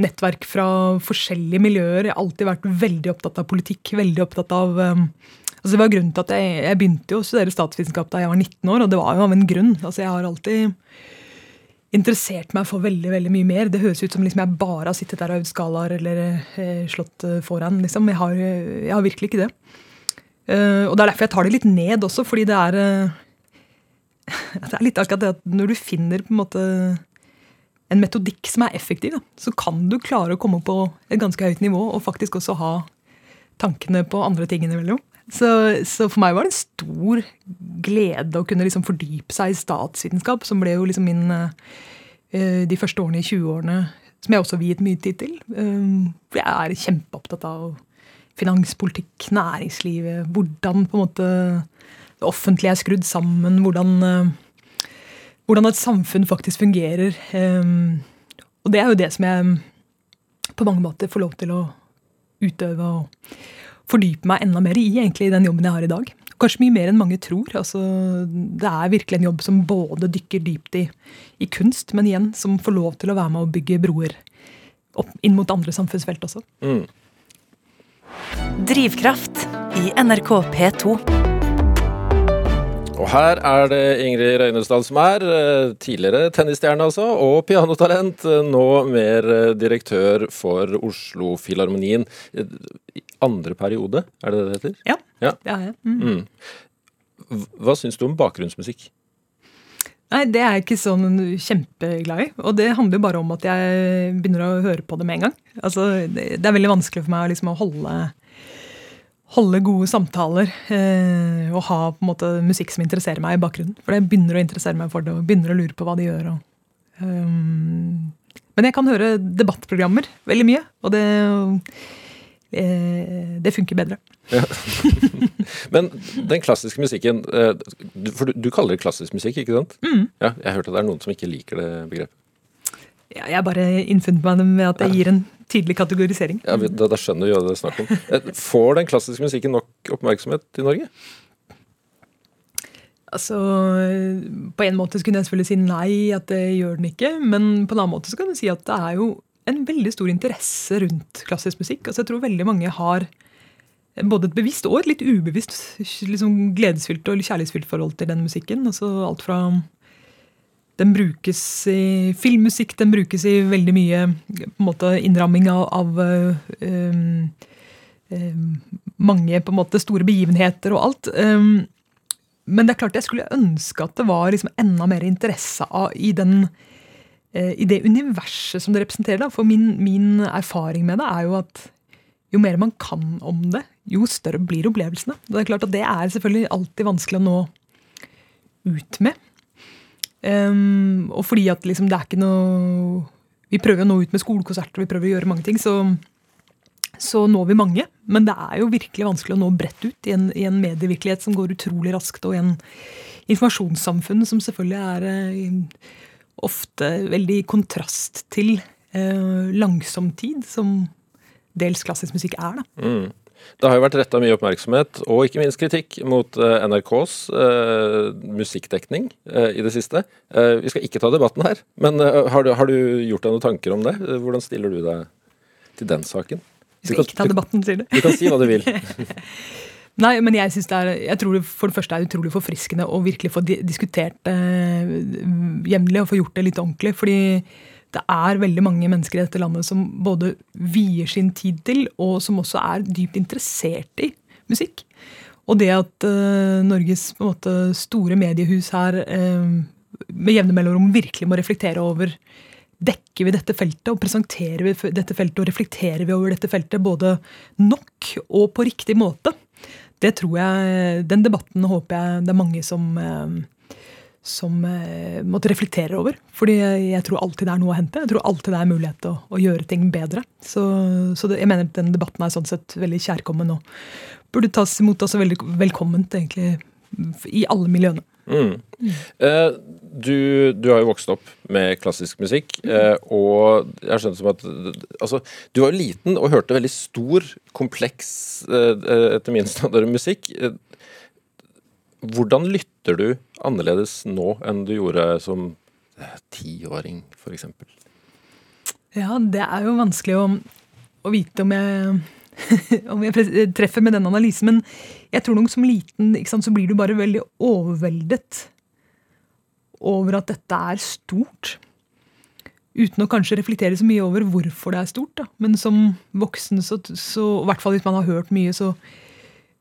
nettverk fra forskjellige miljøer. Jeg har alltid vært veldig opptatt av politikk. veldig opptatt av... Um, altså det var grunnen til at jeg, jeg begynte å studere statsvitenskap da jeg var 19 år, og det var jo av en grunn. Altså Jeg har alltid interessert meg for veldig veldig mye mer. Det høres ut som liksom jeg bare har sittet der og øvd skalaer eller eh, slått eh, foran. Liksom. Jeg, har, jeg har virkelig ikke det. Uh, og Det er derfor jeg tar det litt ned også, fordi det er uh, Det er litt akkurat det at når du finner på en måte en metodikk som er effektiv, så kan du klare å komme på et ganske høyt nivå og faktisk også ha tankene på andre ting innimellom. Så, så, for meg var det en stor glede å kunne liksom fordype seg i statsvitenskap, som ble jo liksom min uh, de første årene i 20-årene, som jeg også viet mye tid til. Um, for jeg er kjempeopptatt av finanspolitikk, næringslivet, hvordan på en måte det offentlige er skrudd sammen, hvordan uh, hvordan et samfunn faktisk fungerer. Um, og det er jo det som jeg på mange måter får lov til å utøve og fordype meg enda mer i egentlig i den jobben jeg har i dag. Kanskje mye mer enn mange tror. Altså, det er virkelig en jobb som både dykker dypt i, i, kunst, men igjen som får lov til å være med og bygge broer opp, inn mot andre samfunnsfelt også. Mm. Drivkraft i NRK P2. Og her er det Ingrid Røynesdal som er, eh, tidligere tennisstjerne altså, og pianotalent. eh, Nå mer eh, direktør for Oslo-filharmonien. Eh, Andre periode, er det det heter? Ja, Ja. det har jeg. Mm. Mm. Hva syns du om bakgrunnsmusikk? Nei, det er jeg ikke sånn kjempeglad i. Og det handler jo bare om at jeg begynner å høre på det med en gang. Altså, det, det er veldig vanskelig for meg liksom, å holde, holde gode samtaler eh, og ha på en måte musikk som interesserer meg i bakgrunnen. For jeg begynner å interessere meg for det og begynner å lure på hva de gjør. Og, um, men jeg kan høre debattprogrammer veldig mye, og det, eh, det funker bedre. Men den klassiske musikken eh, For du, du kaller det klassisk musikk, ikke sant? Mm. Ja, jeg har hørt at det er noen som ikke liker det begrepet. Ja, jeg bare innfunnet meg med at jeg gir en tydelig kategorisering. Ja, da, da skjønner vi hva det er snakk om. Eh, Får den klassiske musikken nok oppmerksomhet i Norge? Altså, På en måte kunne jeg selvfølgelig si nei, at det gjør den ikke. Men på en annen måte så kan du si at det er jo en veldig stor interesse rundt klassisk musikk. Altså, jeg tror veldig mange har både et bevisst og et litt ubevisst liksom gledesfylt og kjærlighetsfylt forhold til den musikken. Altså alt fra Den brukes i filmmusikk, den brukes i veldig mye måte innramming av, av um, um, mange på en måte store begivenheter og alt. Um, men det er klart jeg skulle ønske at det var liksom enda mer interesse av, i, den, uh, i det universet som det representerer. Da. For min, min erfaring med det er jo at jo mer man kan om det, jo større blir opplevelsene. Det er klart at det er selvfølgelig alltid vanskelig å nå ut med. Um, og fordi at liksom det er ikke noe Vi prøver å nå ut med skolekonserter, vi prøver å gjøre mange ting, så, så når vi mange. Men det er jo virkelig vanskelig å nå bredt ut i en, i en medievirkelighet som går utrolig raskt, og i en informasjonssamfunn som selvfølgelig er eh, ofte veldig i kontrast til eh, langsom som dels klassisk musikk er. da. Mm. Det har jo vært retta mye oppmerksomhet, og ikke minst kritikk, mot eh, NRKs eh, musikkdekning eh, i det siste. Eh, vi skal ikke ta debatten her, men eh, har, du, har du gjort deg noen tanker om det? Eh, Hvordan stiller du deg til den saken? Vi skal ikke ta debatten, sier du. Du kan si hva du vil. Nei, men jeg det er, jeg tror det for det første er utrolig forfriskende å virkelig få diskutert det jevnlig og få gjort det litt ordentlig. fordi det er veldig mange mennesker i dette landet som både vier sin tid til, og som også er dypt interessert i musikk. Og det at uh, Norges måte, store mediehus her uh, med jevne mellomrom virkelig må reflektere over Dekker vi dette feltet og presenterer vi dette feltet og reflekterer vi over dette feltet både nok og på riktig måte? Det tror jeg, Den debatten håper jeg det er mange som, uh, som måtte reflektere over. Fordi jeg tror alltid det er noe å hente. Jeg tror alltid det er mulighet til å, å gjøre ting bedre. Så, så det, jeg mener den debatten er sånn sett veldig kjærkommen og burde tas imot også veldig velkomment egentlig i alle miljøene. Mm. Eh, du, du har jo vokst opp med klassisk musikk, eh, og jeg skjønt som at altså, Du var jo liten og hørte veldig stor, kompleks, eh, etter min standard, musikk. Eh, Hvordan lytter du annerledes nå enn du gjorde som tiåring, f.eks.? Ja, det er jo vanskelig å, å vite om jeg, om jeg treffer med den analysen. Men jeg tror nok som liten sant, så blir du bare veldig overveldet over at dette er stort. Uten å kanskje reflektere så mye over hvorfor det er stort. Da. Men som voksen, så, så, i hvert fall hvis man har hørt mye, så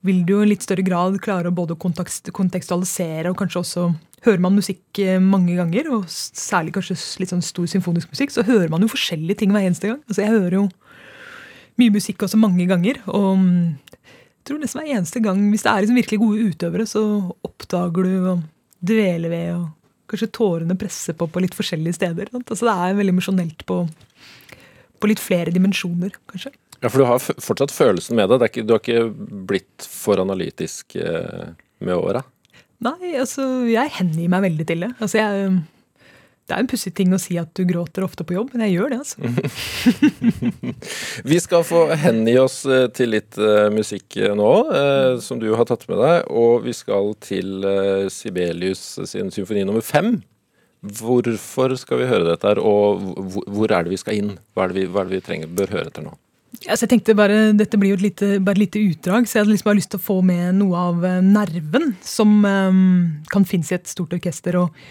vil du i litt større grad klare å både kontekst, kontekstualisere og kanskje også Hører man musikk eh, mange ganger, og særlig kanskje litt sånn stor symfonisk musikk, så hører man jo forskjellige ting hver eneste gang. Altså Jeg hører jo mye musikk også mange ganger. Og mm, jeg tror nesten hver eneste gang, hvis det er liksom virkelig gode utøvere, så oppdager du og dveler ved, og kanskje tårene presser på på litt forskjellige steder. Sant? Altså Det er veldig emosjonelt på, på litt flere dimensjoner, kanskje. Ja, for du har fortsatt følelsen med det. det er ikke, du har ikke blitt for analytisk eh, med åra? Nei, altså jeg hengir meg veldig til det. Altså jeg det er en pussig ting å si at du gråter ofte på jobb, men jeg gjør det. altså. Vi skal få hengi oss eh, til litt eh, musikk nå, som du har tatt med deg. Og vi skal til Sibelius sin symfoni nummer fem. Hvorfor skal vi høre dette her, og hvor er det vi skal inn? Hva er det vi, hva er det vi trenger, bør høre etter nå? Altså, jeg tenkte bare, Dette blir jo et lite, bare et lite utdrag, så jeg hadde liksom bare lyst til å få med noe av eh, nerven som um, kan finnes i et stort orkester. Og,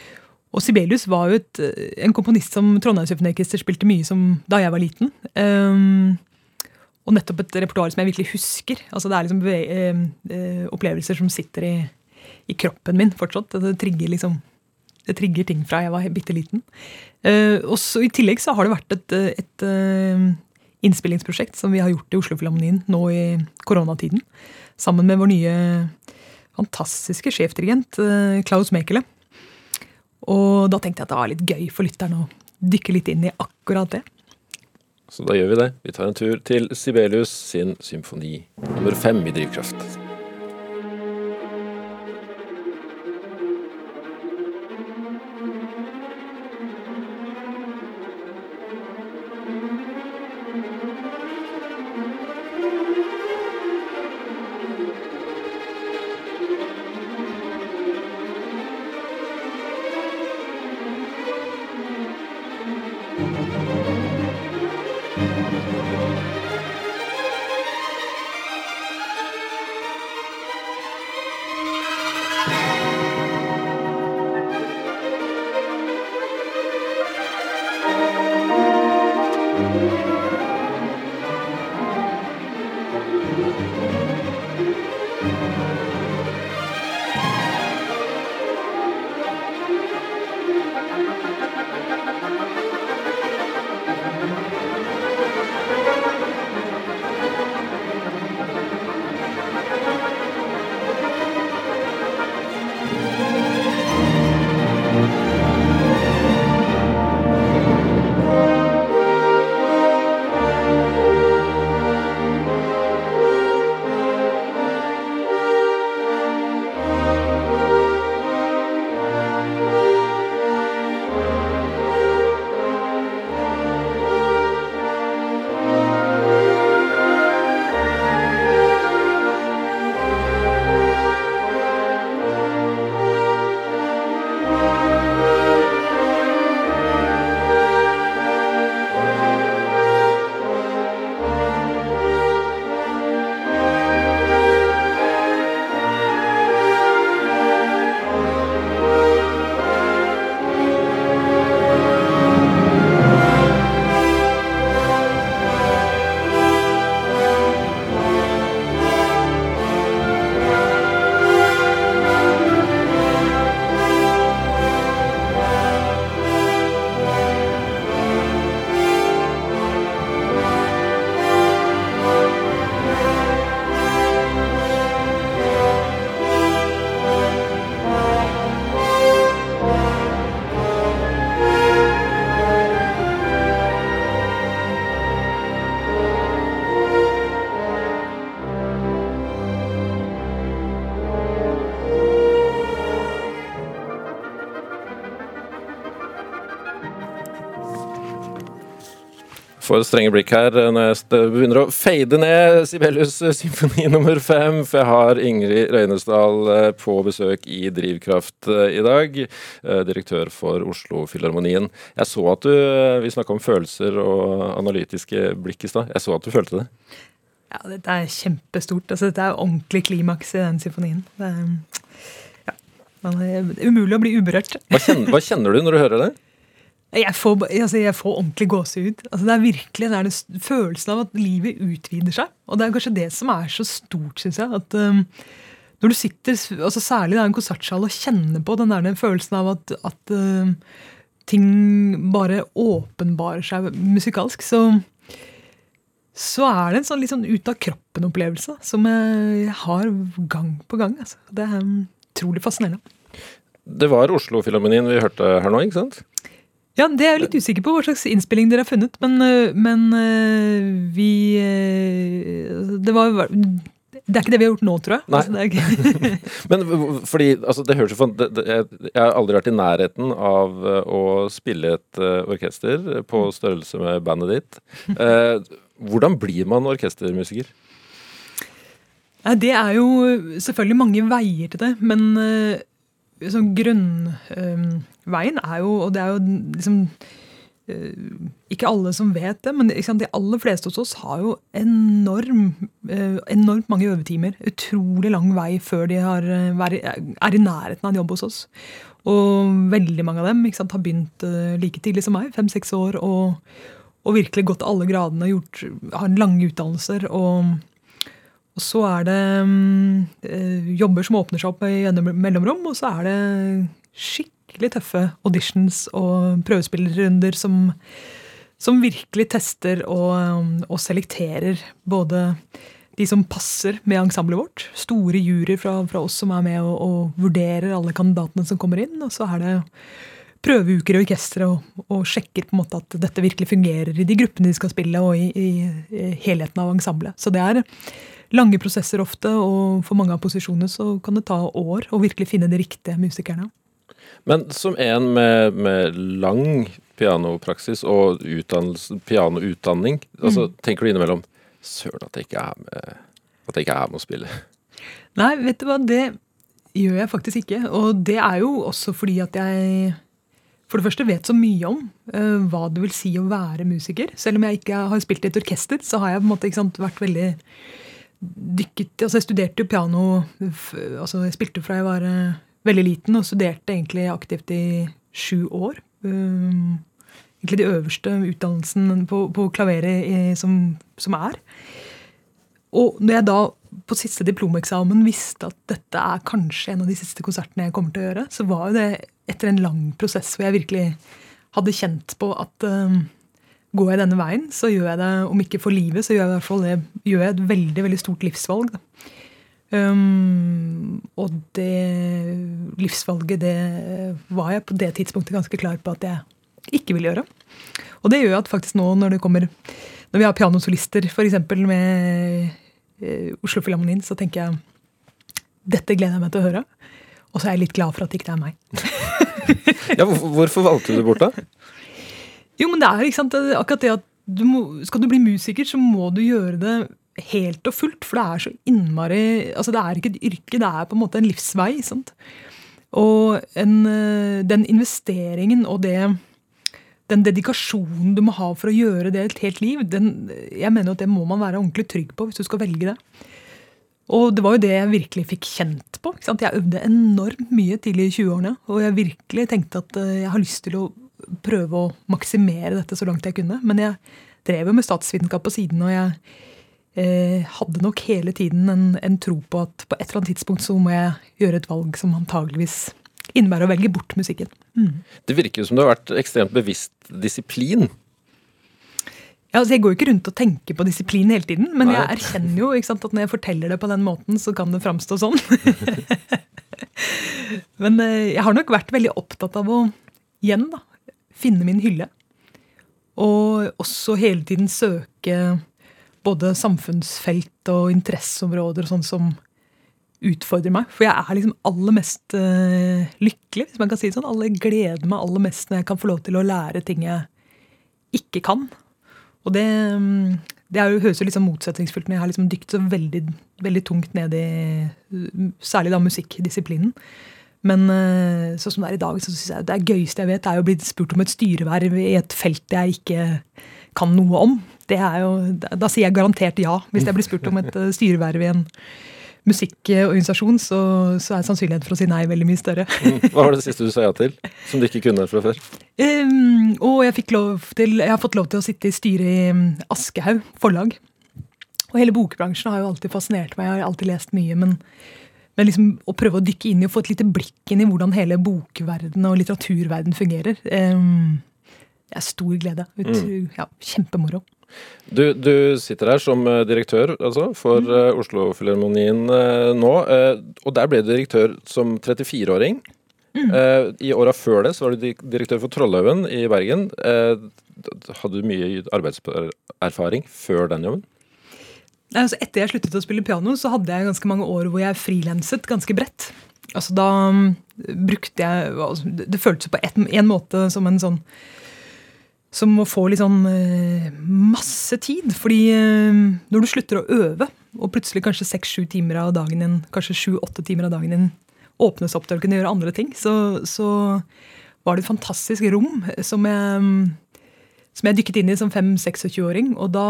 og Sibelius var jo et, eh, en komponist som Trondheimsymfoniorkester spilte mye som da jeg var liten. Um, og nettopp et repertoar som jeg virkelig husker. Altså Det er liksom beve, uh, opplevelser som sitter i, i, kroppen min fortsatt. Det trigger liksom det trigger ting fra jeg var bitte liten. Uh, og så I tillegg så har det vært et, et innspillingsprosjekt som vi har gjort i Oslo-Filharmonien nå i koronatiden. Sammen med vår nye fantastiske sjefdirigent eh, Klaus Mekele. Og da tenkte jeg at det var litt gøy for lytterne å dykke litt inn i akkurat det. Så da gjør vi det. Vi tar en tur til Sibelius sin symfoni nummer fem i Drivkraft. Får strenge blikk her når jeg begynner å fade ned Sibelius symfoni nummer fem. For jeg har Ingrid Røynesdal eh, på besøk i Drivkraft eh, i dag. Eh, direktør for Oslo-filharmonien. Jeg så at du Vi snakka om følelser og analytiske blikk i stad. Jeg så at du følte det. Ja, dette er kjempestort. Altså, dette er ordentlig klimaks i den symfonien. Det er, ja, det er umulig å bli uberørt. Hva kjenner, hva kjenner du når du hører det? Jeg får, altså jeg får ordentlig gåsehud. Altså det er virkelig det er det følelsen av at livet utvider seg. Og det er kanskje det som er så stort, syns jeg. at um, Når du sitter, altså særlig i en konsertsal, og kjenner på den der følelsen av at, at um, ting bare åpenbarer seg musikalsk, så, så er det en sånn litt sånn ut av kroppen-opplevelse som jeg har gang på gang. Altså. Det er utrolig fascinerende. Det var Oslo-filharmonien vi hørte her nå, ikke sant? Ja, Det er jeg litt usikker på hva slags innspilling dere har funnet. Men, eh, men eh, vi eh, Det var det er ikke det vi har gjort nå, tror jeg. Altså, men fordi, altså, det høres jo for, Jeg har aldri vært i nærheten av å spille et uh, orkester på størrelse med bandet ditt. Uh, hvordan blir man orkestermusiker? Det er jo selvfølgelig mange veier til det. Men uh, sånn grunn... um, er jo Og det er jo liksom ikke alle som vet det, men de aller fleste hos oss har jo enorm, enormt mange øvetimer. Utrolig lang vei før de har, er i nærheten av en jobb hos oss. Og veldig mange av dem sant, har begynt like tidlig som meg, fem-seks år, og, og, virkelig gått alle gradene, gjort, har lange utdannelser. og og så er det øh, jobber som åpner seg opp i mellomrom, og så er det skikkelig tøffe auditions og prøvespillerrunder som, som virkelig tester og, og, selekterer både de som passer med ensemblet vårt, store juryer fra, fra, oss som er med og, og, vurderer alle kandidatene som kommer inn, og så er det prøveuker i orkesteret og, og, sjekker på en måte at dette virkelig fungerer i de gruppene de skal spille, og i, i, i helheten av ensemblet. Så det er lange prosesser ofte, og for mange av posisjonene så kan det ta år å virkelig finne de riktige musikerne. Men som en med, med lang pianopraksis og pianoutdanning, altså, mm. tenker du innimellom Søren, at jeg ikke er med at jeg ikke er med å spille? Nei, vet du hva, det gjør jeg faktisk ikke. Og det er jo også fordi at jeg for det første vet så mye om uh, hva det vil si å være musiker. Selv om jeg ikke har spilt i et orkester, så har jeg på en måte sant, vært veldig dykket altså Jeg studerte jo piano altså Jeg spilte fra jeg var uh, veldig liten, og studerte egentlig aktivt i sju år. Um, egentlig de øverste utdannelsen på, på klaveret som, som, er. Og når jeg da på siste diplomeksamen visste at dette er kanskje en av de siste konsertene jeg kommer til å gjøre, så var det etter en lang prosess hvor jeg virkelig hadde kjent på at um, går jeg denne veien, så gjør jeg det, om ikke for livet, så gjør jeg det, gjør jeg et veldig veldig stort livsvalg. Um, og det livsvalget, det var jeg på det tidspunktet ganske klar på at jeg ikke ville gjøre. Og det gjør at faktisk nå når det kommer Når vi har pianosolister f.eks. med uh, Oslo Filharmonien, så tenker jeg dette gleder jeg meg til å høre. Og så er jeg litt glad for at det ikke er meg. ja, hvorfor valgte du det bort, da? Jo, men det er ikke sant, akkurat det at du må, skal du bli musiker, så må du gjøre det helt og fullt. For det er så innmari altså Det er ikke et yrke, det er på en måte en livsvei. sant? Og en, eh, den investeringen og det, den dedikasjonen du må ha for å gjøre det et helt liv, den, jeg mener at det må man være ordentlig trygg på hvis du skal velge det. Og det var jo det jeg virkelig fikk kjent på. Jeg øvde enormt mye tidlig i 20-årene. Og jeg virkelig tenkte at eh, jeg har lyst til å prøve å maksimere dette så langt jeg kunne. Men jeg drev jo med statsvitenskap på siden, og jeg hadde nok hele tiden en, en, tro på at på et eller annet tidspunkt så må jeg gjøre et valg som antageligvis innebærer å velge bort musikken. Mm. Det virker jo som du har vært ekstremt bevisst disiplin. Ja, altså Jeg går jo ikke rundt og tenker på disiplin hele tiden, men Nei. jeg erkjenner jo sant, at når jeg forteller det på den måten, så kan det framstå sånn. men eh, jeg har nok vært veldig opptatt av å igjen da, finne min hylle. Og også hele tiden søke både samfunnsfelt og interesseområder og sånn som utfordrer meg. For jeg er liksom aller mest uh, lykkelig, hvis man kan si det sånn. Alle gleder meg aller mest når jeg kan få lov til å lære ting jeg ikke kan. Og det, mm, det jo, høres jo sånn motsetningsfullt når jeg har liksom dykket så veldig, veldig tungt ned i særlig da musikkdisiplinen. Men eh, sånn som det er i dag, så synes jeg det gøyeste jeg vet, er å bli spurt om et styreverv i et felt jeg ikke kan noe om. Det er jo, da sier jeg garantert ja, hvis jeg blir spurt om et eh, styreverv i en musikkorganisasjon, så, så er sannsynligheten for å si nei veldig mye større. Mm. Hva var det siste du sa ja til, som du ikke kunne fra før? Um, og jeg, til, jeg har fått lov til å sitte i styret i mm, Aschehoug forlag. Og hele bokbransjen har jo alltid fascinert meg. Jeg har alltid lest mye. men men liksom å prøve å dykke inn i og få et lite blikk inn i hvordan hele bokverden og litteraturverden fungerer. Um, det er stor glede. Ut, mm. ja, kjempemoro. Du, du, sitter her som eh, direktør altså, for mm. uh, Oslo-filharmonien uh, nå. Og der ble du direktør som 34-åring. Mm. I åra før det så var du direktør for Trollhaugen i Bergen. hadde du mye arbeidserfaring før den jobben? Altså etter jeg sluttet å spille piano, så hadde jeg ganske mange år hvor jeg frilanset ganske bredt. Altså Da mm, brukte jeg altså, Det føltes på en måte som en sånn Som må få litt sånn eh, masse tid. Fordi eh, når du slutter å øve, og plutselig kanskje seks-sju timer av dagen din, kanskje sju-åtte timer av dagen din åpnes opp til å kunne gjøre andre ting, så, så var det et fantastisk rom som jeg som jeg dykket inn i som 5-26-åring. Og da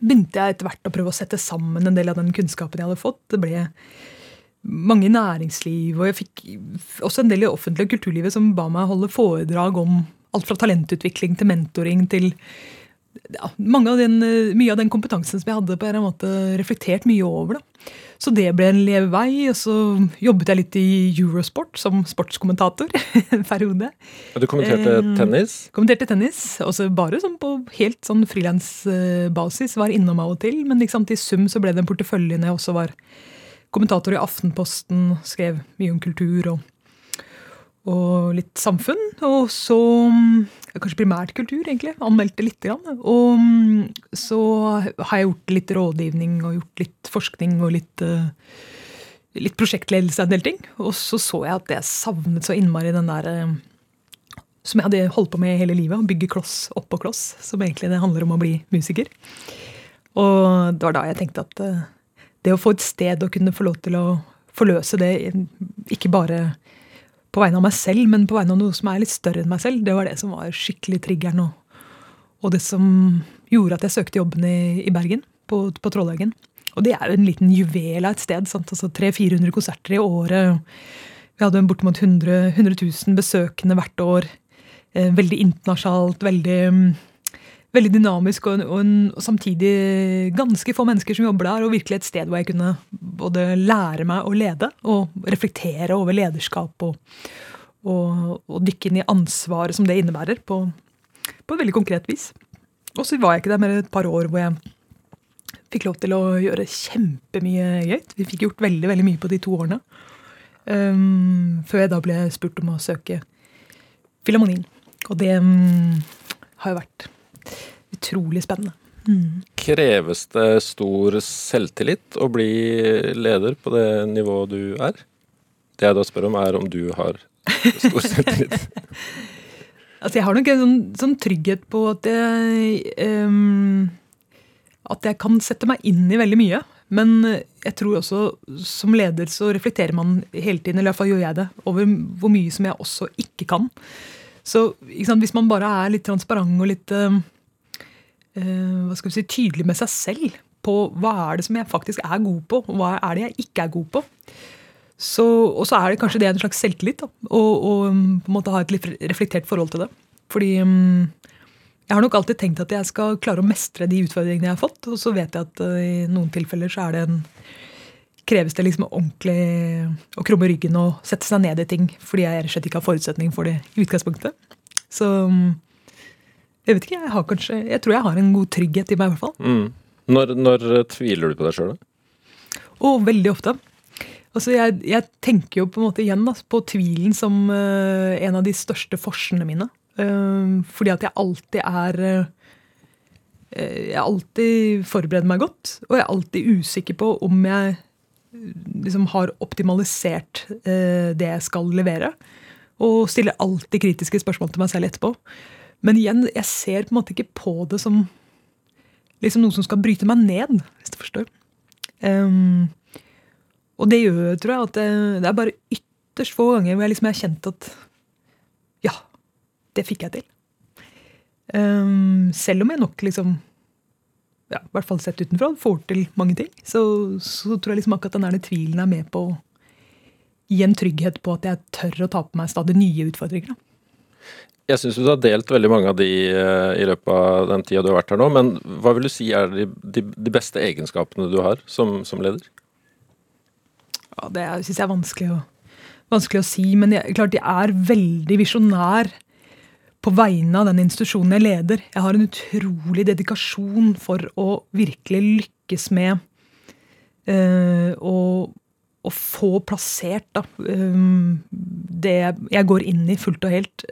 begynte jeg etter hvert å prøve å sette sammen en del av den kunnskapen jeg hadde fått. Det ble mange i næringsliv, og jeg fikk også en del i offentlige kulturlivet som ba meg holde foredrag om alt fra talentutvikling til mentoring til ja, av den, mye av den kompetansen som jeg hadde, på en måte reflektert mye over. Da. Så det ble en levevei, og så jobbet jeg litt i Eurosport som sportskommentator en periode. Du kommenterte eh, tennis? Kommenterte tennis, også bare sånn på helt sånn frilansbasis. Var innom av og til, men liksom, til sum så ble det en portefølje når jeg også var kommentator i Aftenposten, skrev mye om kultur og og litt samfunn. Og så Kanskje primært kultur, egentlig. Anmeldte lite grann. Og så har jeg gjort litt rådgivning og gjort litt forskning og litt, uh, litt prosjektledelse og en del ting. Og så så jeg at jeg savnet så innmari den der uh, som jeg hadde holdt på med hele livet. Å bygge kloss oppå kloss. Som egentlig det handler om å bli musiker. Og det var da jeg tenkte at uh, det å få et sted å kunne få lov til å forløse det, ikke bare på vegne av meg selv, men på vegne av noe som er litt større enn meg selv. Det var det som var skikkelig triggeren, og, og det som gjorde at jeg søkte jobben i, i Bergen, på, på Trollhaugen. Og det er jo en liten juvel av et sted. sant? Altså 300-400 konserter i året. Vi hadde bortimot 100, 100 000 besøkende hvert år. Eh, veldig internasjonalt, veldig veldig dynamisk og, og, og, samtidig ganske få mennesker som jobber der. Og virkelig et sted hvor jeg kunne både lære meg å lede og reflektere over lederskap og, og dykke inn i ansvaret som det innebærer, på, på veldig konkret vis. Og så var jeg ikke der mer et par år hvor jeg fikk lov til å gjøre kjempemye gøy. Vi fikk gjort veldig veldig mye på de to årene. Um, før jeg da ble spurt om å søke Filharmonien. Og det um, har jo vært utrolig spennende. Mm. Kreves det stor selvtillit å bli leder på det nivået du er? Det jeg da spør om, er om du har stor selvtillit. altså, jeg har nok en sånn, sånn trygghet på at jeg um, At jeg kan sette meg inn i veldig mye. Men jeg tror også som leder så reflekterer man hele tiden, eller iallfall gjør jeg det, over hvor mye som jeg også ikke kan. Så sant, hvis man bare er litt transparent og litt uh, hva skal vi si, tydelig med seg selv på hva er det som jeg faktisk er god på, og hva er det jeg ikke er god på, så, og så er det kanskje det en slags selvtillit. da. å på en måte ha et litt reflektert forhold til det. Fordi um, jeg har nok alltid tenkt at jeg skal klare å mestre de utfordringene jeg har fått. Og så vet jeg at uh, i noen tilfeller så er det en kreves det liksom ordentlig å krumme ryggen og sette seg ned i ting fordi jeg rett og slett ikke har forutsetning for det i utgangspunktet. Så jeg vet ikke, jeg har kanskje Jeg tror jeg har en god trygghet i meg, i hvert fall. Mm. Når, når, tviler du på deg sjøl, da? Å, veldig ofte. Altså, jeg, jeg, tenker jo på en måte igjen da, på tvilen som uh, en av de største forsene mine. Uh, fordi at jeg alltid er uh, Jeg alltid forbereder meg godt, og jeg er alltid usikker på om jeg liksom har optimalisert eh, det jeg skal levere. Og stiller alltid kritiske spørsmål til meg selv etterpå. Men igjen, jeg ser på en måte ikke på det som liksom noe som skal bryte meg ned, hvis du forstår. Um, og det gjør, tror jeg, at det, det, er bare ytterst få ganger hvor jeg liksom har kjent at ja, det fikk jeg til. Um, selv om jeg nok liksom ja, i hvert fall sett utenfra, får til mange ting, så, så tror jeg liksom akkurat den der tvilen er med på å gi en trygghet på at jeg tør å ta på meg stadig nye utfordringer. Jeg syns du har delt veldig mange av de uh, i løpet av den tida du har vært her nå, men hva vil du si er de, de, de beste egenskapene du har som, som leder? Ja, Det syns jeg er vanskelig å, vanskelig å si, men jeg, klart jeg er veldig visjonær på vegne av den institusjonen jeg leder. Jeg har en utrolig dedikasjon for å virkelig lykkes med uh, å, å, få plassert da, det jeg går inn i fullt og helt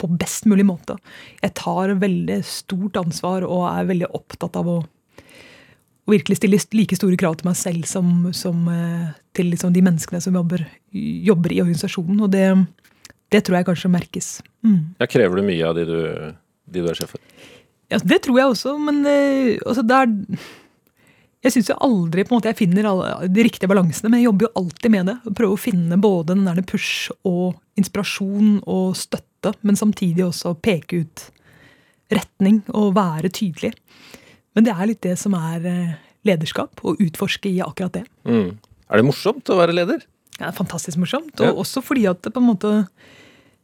på best mulig måte. Jeg tar veldig stort ansvar og er veldig opptatt av å, å virkelig stille like store krav til meg selv som, som uh, til liksom, de menneskene som jobber, jobber i organisasjonen. og det det tror jeg kanskje merkes. Mm. Ja, krever du mye av de du, de du er sjef for? Ja, det tror jeg også, men uh, altså, det er jeg syns aldri på en måte jeg finner alle, de riktige balansene, men jeg jobber jo alltid med det. Prøver å finne både den der push og inspirasjon og støtte, men samtidig også peke ut retning og være tydelig. Men det er litt det som er eh, lederskap, å utforske i akkurat det. Mm. Er det morsomt å være leder? Det er fantastisk morsomt. Og Ja. også fordi at det på en måte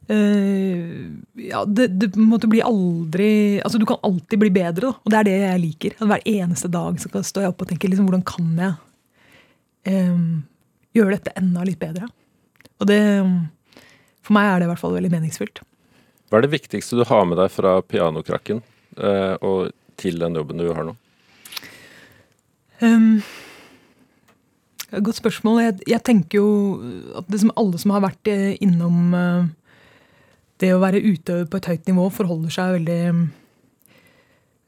eh, ja, det, det måte blir aldri Altså, du kan alltid bli bedre, da. Og det er det jeg liker. At hver eneste dag så kan- står jeg opp og tenker liksom, hvordan kan jeg um, gjøre dette enda litt bedre? Og det For meg er det i hvert fall veldig meningsfylt. Hva er det viktigste du har med deg fra pianokrakken uh, og til den jobben du har nå? Um, godt spørsmål. Jeg, jeg tenker jo at det som alle som har vært eh, innom eh, det å være utøver på et høyt nivå, forholder seg veldig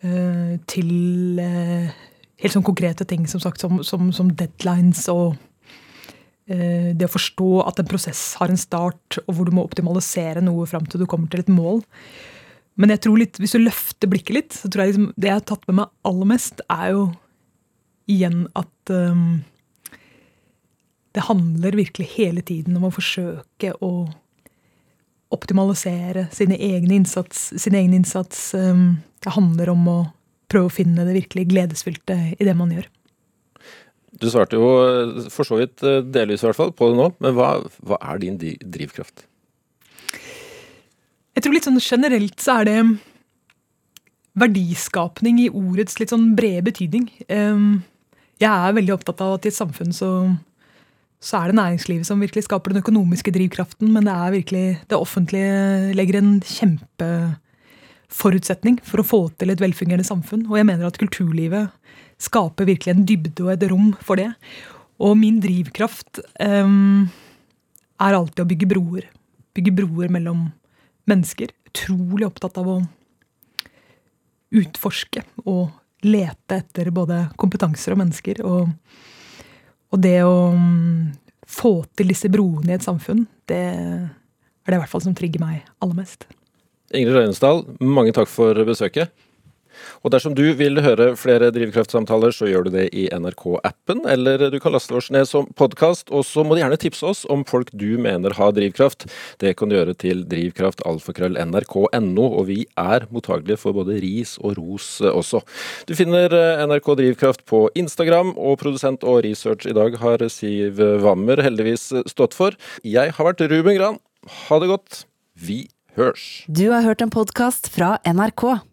uh, til uh, helt sånn konkrete ting, som sagt, som, som, som deadlines og uh, det å forstå at en prosess har en start, og hvor du må optimalisere noe fram til du kommer til et mål. Men jeg tror litt, hvis du løfter blikket litt, så tror jeg liksom, det jeg har tatt med meg aller mest, er jo igjen at um, det handler virkelig hele tiden om å forsøke å optimalisere sine egne innsats, sin egen innsats. Um, det handler om å prøve å finne det virkelig gledesfylte i det man gjør. Du svarte jo eh, for så vidt eh, delvis i hvert fall på det nå, men hva, hva er din drivkraft? Jeg tror litt sånn generelt så er det verdiskapning i ordets litt sånn brede betydning. Um, Jeg er veldig opptatt av at i et samfunn så, så er det næringslivet som virkelig skaper den økonomiske drivkraften, men det er virkelig det offentlige legger en kjempeforutsetning for å få til et velfungerende samfunn. Og jeg mener at kulturlivet skaper virkelig en dybde og et rom for det. Og min drivkraft um, er alltid å bygge broer. Bygge broer mellom mennesker. Utrolig opptatt av å utforske og lete etter både kompetanser og mennesker. Og, og det å mm, få til disse broene i et samfunn, det er det i hvert fall som trigger meg aller mest. Ingrid Røynesdal, mange takk for besøket. Og dersom du vil høre flere drivkraftsamtaler, så gjør du det i NRK-appen, eller du kan laste oss ned som podkast. Og så må du gjerne tipse oss om folk du mener har drivkraft. Det kan du gjøre til drivkraftalfakrøll.nrk.no, og vi er mottagelige for både ris og ros eh, også. Du finner eh, NRK Drivkraft på Instagram, og produsent og research i dag har Siv Wammer heldigvis stått for. Jeg har vært Ruben Gran. Ha det godt. Vi hørs. Du har hørt en podkast fra NRK.